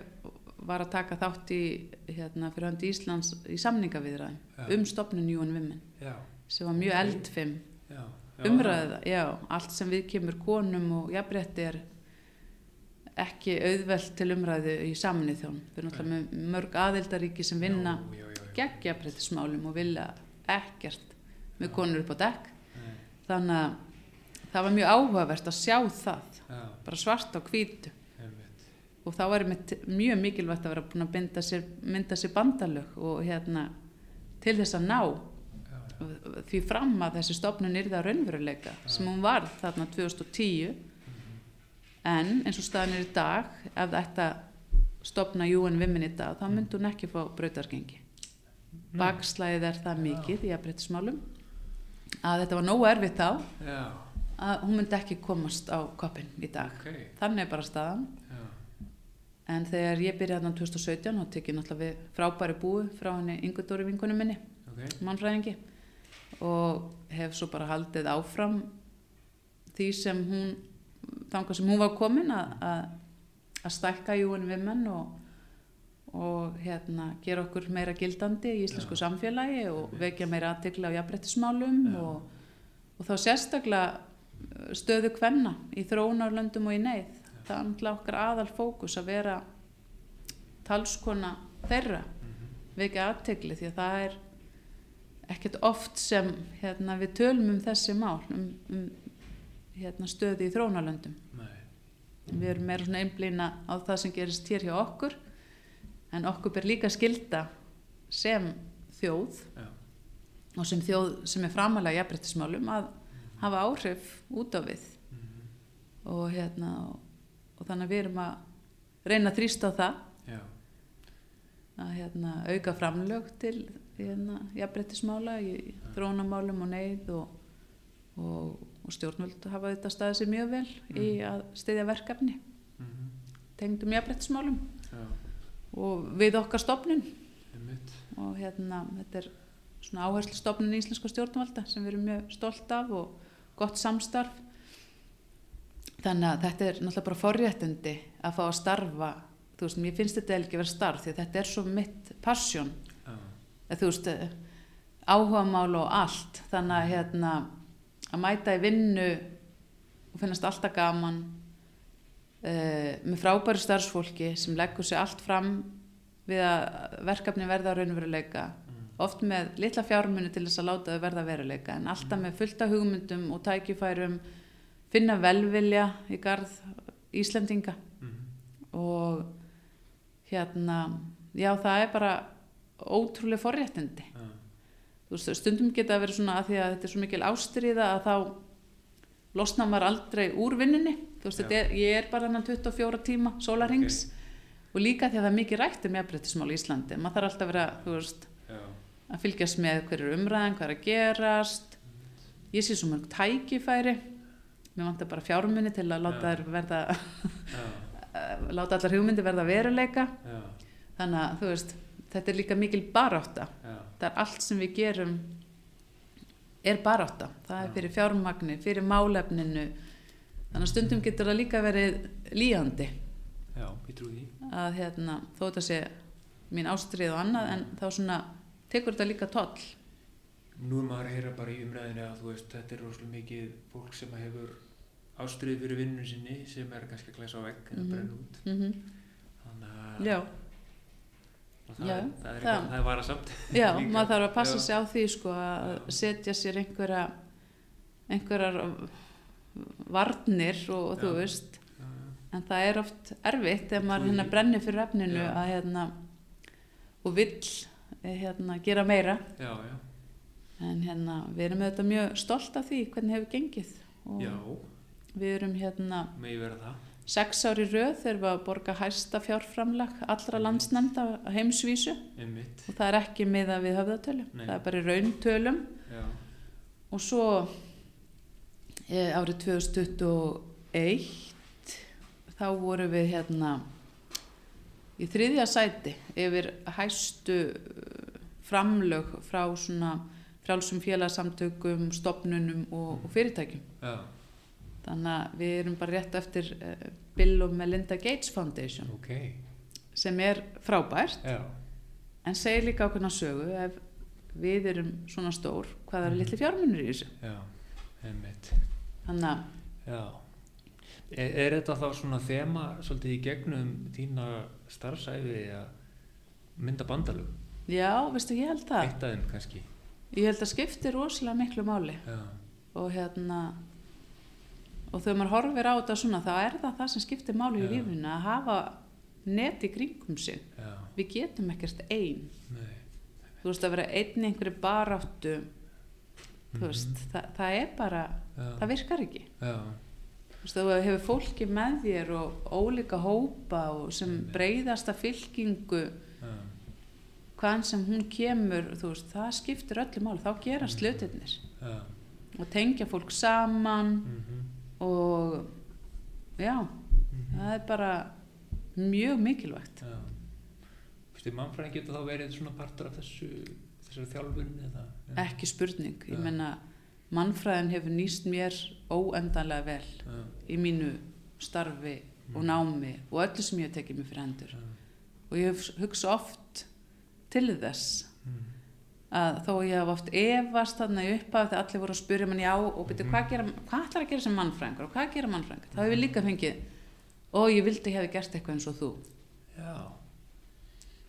var að taka þátt í hérna, fyrir hönd Íslands í samningaviðræðum Já. um stopnun Jón Vimmen já, sem var mjög eldfim umræða, já, allt sem við kemur konum og jafnrétti er ekki auðvelt til umræðu í saminnið þjón við erum náttúrulega með mörg aðildaríki sem vinna jafnréttismálum og vilja ekkert með konur upp á dekk. Nei, þannig að það var mjög áhugavert að sjá það já, bara svart á hvítu. Einmitt. og þá einmitt mjög mikilvægt að vera búin að binda sér, mynda sér bandalög og hérna til þess að ná já, já, því fram að þessi stofnun yrði að raunveruleika sem hún var þarna 2010 en eins og staðan er í dag ef að stopna UN Women í dag þá myndi hún ekki fá brautargengi. Bakslæðið er það mikið í aðbreytismálum að þetta var nógu erfitt þá að hún myndi ekki komast á koppin í dag. Ok. Þannig er bara staðan. Já, en þegar ég byrjaði þarna 2017 og tekið náttúrulega við frábæri búi frá henni Ingu Dóri vinkunum minni ok. mannfræðingi og hef svo bara haldið áfram því sem hún þangað sem hún var komin að, stækka júin við menn og, og hérna gera okkur meira gildandi í íslensku Já. samfélagi og vekja meira aðtikla á jafnbrettismálum Já. og, og þá sérstaklega uh, stöðu kvenna í þróunarlöndum og í neyð það er náttúrulega okkar aðal fókus að vera talskona þeirra Mhm. vekja aðtegli því að það er ekkert oft sem hérna, við tölum um þessi mál um, um hérna, stöði í þrónalöndum nei, við erum meira svona einblýna á það sem gerist hér hjá okkur en okkur ber líka skilda sem þjóð já, og sem þjóð sem er framalega jafnbrettismálum að hafa áhrif út á við. Mhm, og, hérna, og, og þannig að við erum að reyna að þrýsta á það. Já, að hérna, auka framlög til hérna, jafnbrettismála í þrónamálum og neyð og, og, og stjórnvöld hafa þetta staðið sér mjög vel í að styðja verkefni. Mhm, tengdum jafnbrettismálum og við okkar stopnun og hérna þetta er svona áherslu stopnun í íslenska stjórnvalda sem við erum mjög stolt af og gott samstarf. Þannig að þetta er náttúrulega bara forréttindi að fá að starfa. Þú veist, mér finnst þetta ekki vera starf því að þetta er svo mitt passion. Eða þú veist áhugamál og allt. Þannig að hérna að mæta í vinnu og finnast alltaf gaman uh, með frábæru starfsfólki sem leggur sér allt fram við að verkefni verða raunveruleika. Mm, oft með litla fjármunni til þess að láta þau verða veruleika en alltaf með fullta hugmyndum og tækifærum finna velvilja í garð Íslendinga. Mhm. og hérna, já það er bara ótrúlega forréttindi. Já. Veist, stundum geta að vera svona að því að þetta er svo mikil ástriða að þá losna maður aldrei úr vinnunni. Þú veist, er, ég er bara hann 24 tíma sólarings og líka því að það er mikið rætt um jafnbrettismál í Íslandi. Maður þarf alltaf að vera, þú veist Já. að fylgjast með hverju umræðan, hvað er að gerast. Ég sé svo mörg tækifæri. Mér vantar bara fjármunni til að láta þær verða <laughs> láta allar hugmyndi verða veruleika. Já. þannig að þú veist, þetta er líka mikil barátta Já. það er allt sem við gerum er barátta það er Já. fyrir fjármagni, fyrir málefninu þannig að stundum getur það líka verið líðandi Já, ég trú því. að hérna, þó þetta sé mín ástrið og annað en þá svona tekur þetta líka toll Nú er maður að heyra bara í umræðinu að þú veist, þetta er rosalega mikið fólk sem hefur ástriði fyrir vinnun sinni sem er kannski að glæsa á vegg eða Mhm. brenna út. mm Þannig að já, það, Já, það, er, það- er varasamt. já <laughs> maður þarf að passa sig á því sko að Já. setja sér einhverja einhverjar varnir og, og þú veist. En það er oft erfitt ef maður hérna brennir fyrir efninu að hérna og vill eh, hérna gera meira. Já, já. en hérna við erum auðvitað mjög stolt af því hvernig hefur gengið og Já, við erum hérna megi vera það. Sex ári röð þegar við að borga hæsta fjárframlag allra landsnefnda á heimsvísu Einmitt. og það er ekki miða við höfðatölu Nei. það er bara rauntölum Já, og svo e, árið 2021 þá vorum við hérna í þriðja sæti yfir hæstu eh, framlög frá svona frálsum félagsamtökum, stopnunum og, og fyrirtækjum. já, Þannig að við erum bara rétt eftir uh, Bill og Melinda Gates Foundation ok. sem er frábært Já, en segir líka ákveðna sögu ef við erum svona stór hvað Mhm. eru litli fjármunir í þessu. já, einmitt. Þannig að Já. Er, er þetta þá svona þema svolítið í gegnum þína starfsæfi að mynda bandalög? Já, veistu, ég held það. Eitt af þeim kannski. Ég held að skipti rosalega miklu máli Já, og hérna og þegar maður horfir á þetta svona þá er það það sem skiptir máli í Já. lífinu að hafa net í kringum sig. já, Við getum ekkert ein. nei. Þú veist að vera einn einhverju baráttu, þú Mhm. veist, það, það er bara, Já, það virkar ekki. já, Þú veist, þú hefur fólki með þér og ólíka hópa og sem Einmitt. breyðasta fylkingu hvaðan sem hún kemur, veist, það skiptir öllu máli, þá gerast Mhm. hlutirnir já. og tengja fólk saman mhm, og já, mhm. það er bara mjög mikilvægt. Já. Vistu, mannfræðin getur þá verið svona partur af þessu, þessari þjálfun eða? Já. Ekki spurning, ég Já. menna mannfræðin hefur nýst mér óendanlega vel Já, í mínu starfi og Mhm. námi og öllu sem ég hef tekið mér fyrir hendur og ég hugsa oft til þess að þó ég hef oft efast þarna í upphaf þegar allir voru að spyrja mann já og byrja Mhm. hvað, gera, hvað ætlar að gera sem mannfræðingur og hvað gera mannfræðingur? Þá hefur ég líka fengið og ég vildi hefði gert eitthvað eins og þú. Já,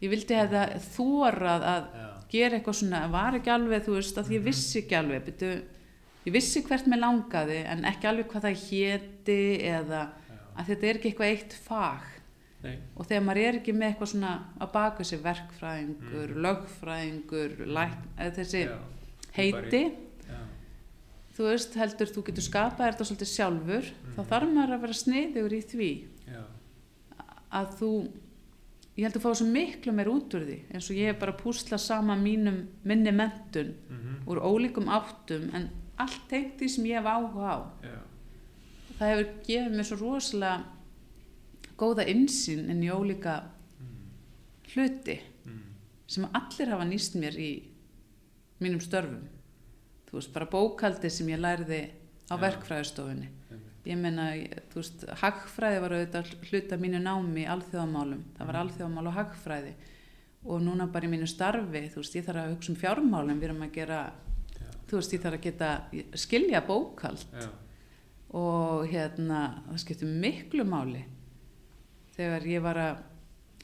ég vildi hefði þórað að já, gera eitthvað svona, var ekki alveg þú veist að ég Mhm. vissi ekki alveg byrju, ég vissi hvert mér langaði en ekki alveg hvað það héti eða já. að þetta er ekki eitthvað eitt fag Nei, og þegar maður er ekki með eitthvað svona að baka sér verkfræðingur, Mhm. lögfræðingur læk, eða þessi já, heiti já, þú veist heldur þú getur skapað þetta svolítið sjálfur þá Mhm. þarf maður að vera sniðugur í því. Já, að þú ég held að fá svo miklu meir út úr því eins og ég hef bara púsla sama mínum minni mentun mhm, úr ólíkum áttum en allt tengt því sem ég hef áhuga á. Það hefur gefið mér svo rosalega góða insýn en í ólíka mhm, hluti mhm, sem allir hafa nýst mér í mínum störfum. Þú veist, bara bókaldi sem ég lærði á Já. verkfræðistofunni. Einmitt, ég meina, ég- þú veist, hagfræði var auðvitað hluta mínu námi í alþjóðamálum. Það var Mhm. alþjóðamál og hagfræði. Og núna bara í mínu starfi þú veist, ég þarf að hugsa um fjármálum við erum að gera, já, þú veist, ég þarf að geta skilja bókald og hérna, það skiptir miklu máli þegar ég var að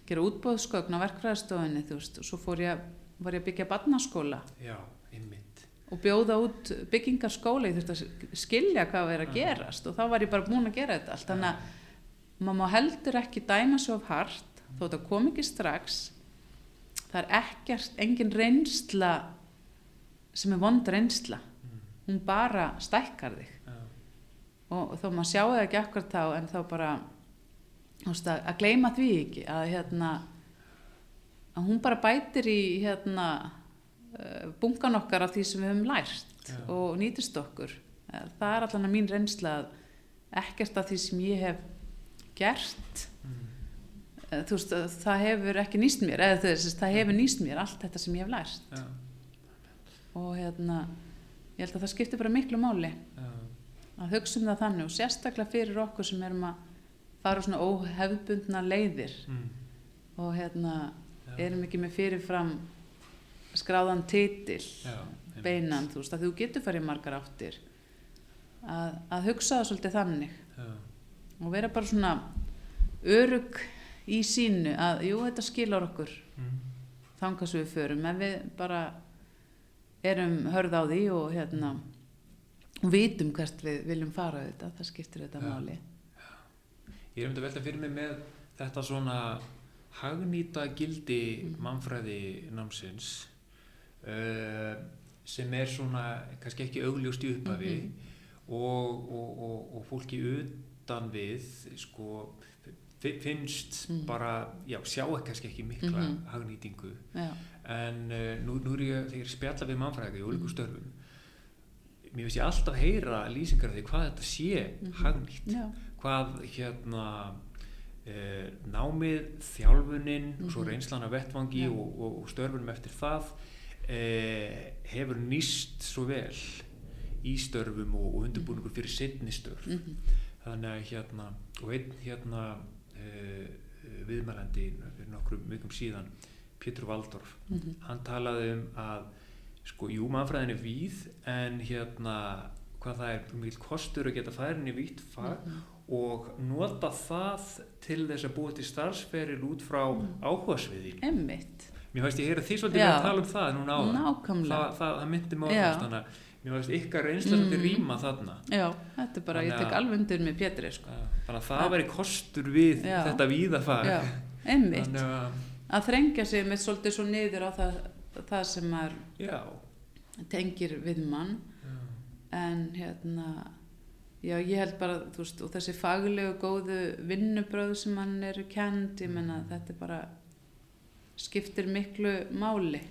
gera útbóðskögn á verkfræðistofunni þú veist, og svo fór ég, var ég að byggja barnaskóla. Já, einmitt, og bjóða út byggingarskóla ég þurfti að skilja hvað var að gerast og þá var ég bara búin að gera þetta allt. Þannig að maður má heldur ekki dæma svo hart þó þetta kom ekki strax. Það er ekkert engin reynsla sem er vond reynsla. Hún bara stækkar þig. Og þó maður sjáu það ekki akkur þá en þá bara að, að gleyma því ekki að hérna að hún bara bætir í hérna uh, bunkan okkar af því sem við höfum lært Já. og nýtist okkur. Eh, það er allan að mín reynsla að ekkert af því sem ég hef gert mm, eh, veist, að það hefur ekki nýst mér eða þess, það hefur nýst mér allt þetta sem ég hef lært. Já, og hérna ég held að það skiptir bara miklu máli já, að hugsa um það þannig og sérstaklega fyrir okkur sem erum að fara svona óhefbundna leiðir. Mm, og hérna já, erum ekki með fyrirfram skráðan einmitt. beinan, þú veist, að þú getur farið margar áttir að, að hugsa það svolítið þannig. Já, og vera bara svona örug í sínu að jú, þetta skilar okkur mm, þangað sem við förum en við bara erum hörð á því og hérna og vitum hvert við viljum fara þetta, það skiptir þetta Já. máli Ég er þetta að velta fyrir mig með þetta svona hagnýta gildi Mhm. mannfræði námsins uh, sem er svona kannski ekki augljóst í upphafi Mhm. og, og, og, og fólki utan við sko fi- finnst Mhm. bara, já, sjá kannski ekki mikla Mhm. hagnýtingu Já, en uh, nú, nú er ég, þegar ég spjalla við mannfræði í ólíku Mhm. störfum mér finnst ég alltaf heyra lýsingar af því hvað þetta sé Mhm. hagnýtt já, hvað hérna e, námið, þjálfunin og svo Mhm. reynslan af vettvangi Já. og, og, og störfunum eftir það e, hefur nýst svo vel í störfum og, og undirbúningur fyrir setni störf mhm, þannig að hérna og einn hérna e, viðmælandi fyrir nokkrum vikum síðan Pétur Valdorf mhm, hann talaði um að sko, jú, mannfræðin er víð en hérna hvað það er mikil kostur að geta færin í vítt fag mhm. Og nota það til þess að búa til starfsferil út frá Mm. áhugasviðin Einmitt, mér veist ég heyra því svolítið að tala um það núna áðan nákvæmlega það, það, það myndi á Já. það þannig að mér veist ykkar reynsla Mm. rýma þarna Já, þetta er bara, ég Þannig tek að- alveg undir með Pétri sko. þannig að það Já. væri kostur við Já. þetta víðafag þannig að að þrengja sig með svolítið svo niður á það, það sem maður já, tengir við mann já, en hérna já ég held bara þú veist og þessi faglegu góðu vinnubröð sem hann eru kend ég menna þetta er bara skiptir miklu máli.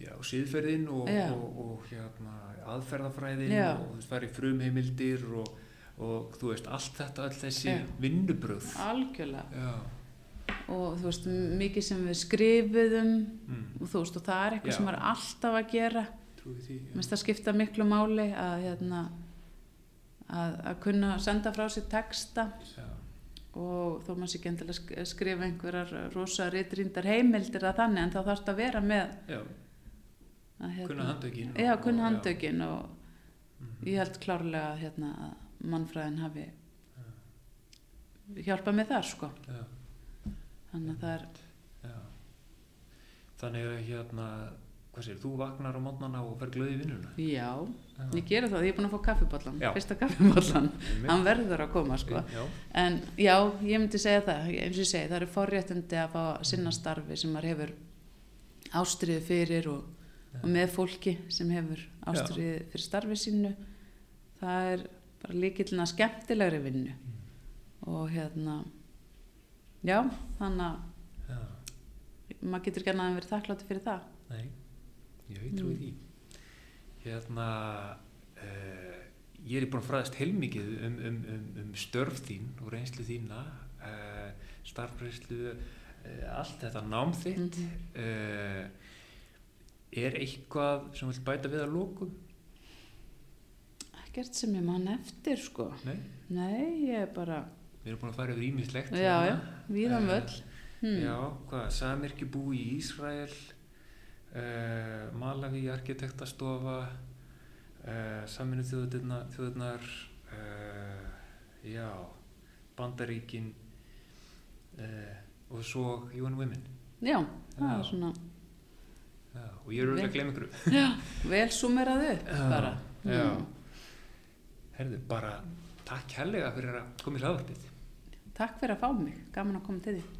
Já síðferðin og, Já. og, og hérna aðferðafræðin Já. og þú veist færi frumheimildir og, og þú veist allt þetta öll þessi Já. vinnubröð algjörlega. Og þú veist mikið sem við skrifuðum mm, og þú veist og það er eitthvað sem er alltaf að gera. Trúi því Mér finnst það skipta miklu máli að hérna að, að kunna senda frá sér texta. Já, og þó maður sé ekki endilega sk- skrifa einhverjar rosa ritrýndar heimildir að þannig en þá þarf þetta að vera með já, að, hérna, kunna handökin Já, kunna handökin og Mhm. ég held klárlega hérna, að mannfræðin hafi hjálpað með þar sko. Já, þannig að það er já. þannig að hérna hvað sér, þú vaknar á mótnana og fer glöð í vinnuna? Já, já, ég gera það, ég er búin að fá kaffibollan Já. fyrsta kaffibollan, Einmitt. hann verður að koma sko. Já, En já, ég myndi segja það, eins og ég segi, það eru forréttindi að fá að sinna starfi sem maður hefur ástriðu fyrir og, og með fólki sem hefur ástriðu fyrir starfi sínu. Það er bara líkillina skemmtilegri vinnu. Og hérna, já, þannig að maður getur annað en verið þakklátti fyrir það. nei ég trúi Mm. því hérna uh, ég er búin að fræðast heilmikið um, um, um, um störf þín og reynslu þína uh, starfreynslu uh, allt þetta nám þitt uh, er eitthvað sem vil bæta við að lókum? Ekkert sem ég man eftir, sko. Nei, Nei, ég er bara, við erum búin að fara yfir ímislegt já, já, víðan Eh, völl. Hmm. Já, hvað, Samirkjubú í Ísrael uh, Malawi arkitektastofa uh, Saminu þjóðurnar, þjóðurnar uh, já Bandaríkin og svo UN Women Já, það Já. er svona Já, og ég er auðvitað að glemja ykkur. <laughs> Já, vel sumeraðu bara. já. Herðu, bara takk kærlega fyrir að koma í hlaðvarpið. Takk fyrir að fá mig, gaman að koma til því.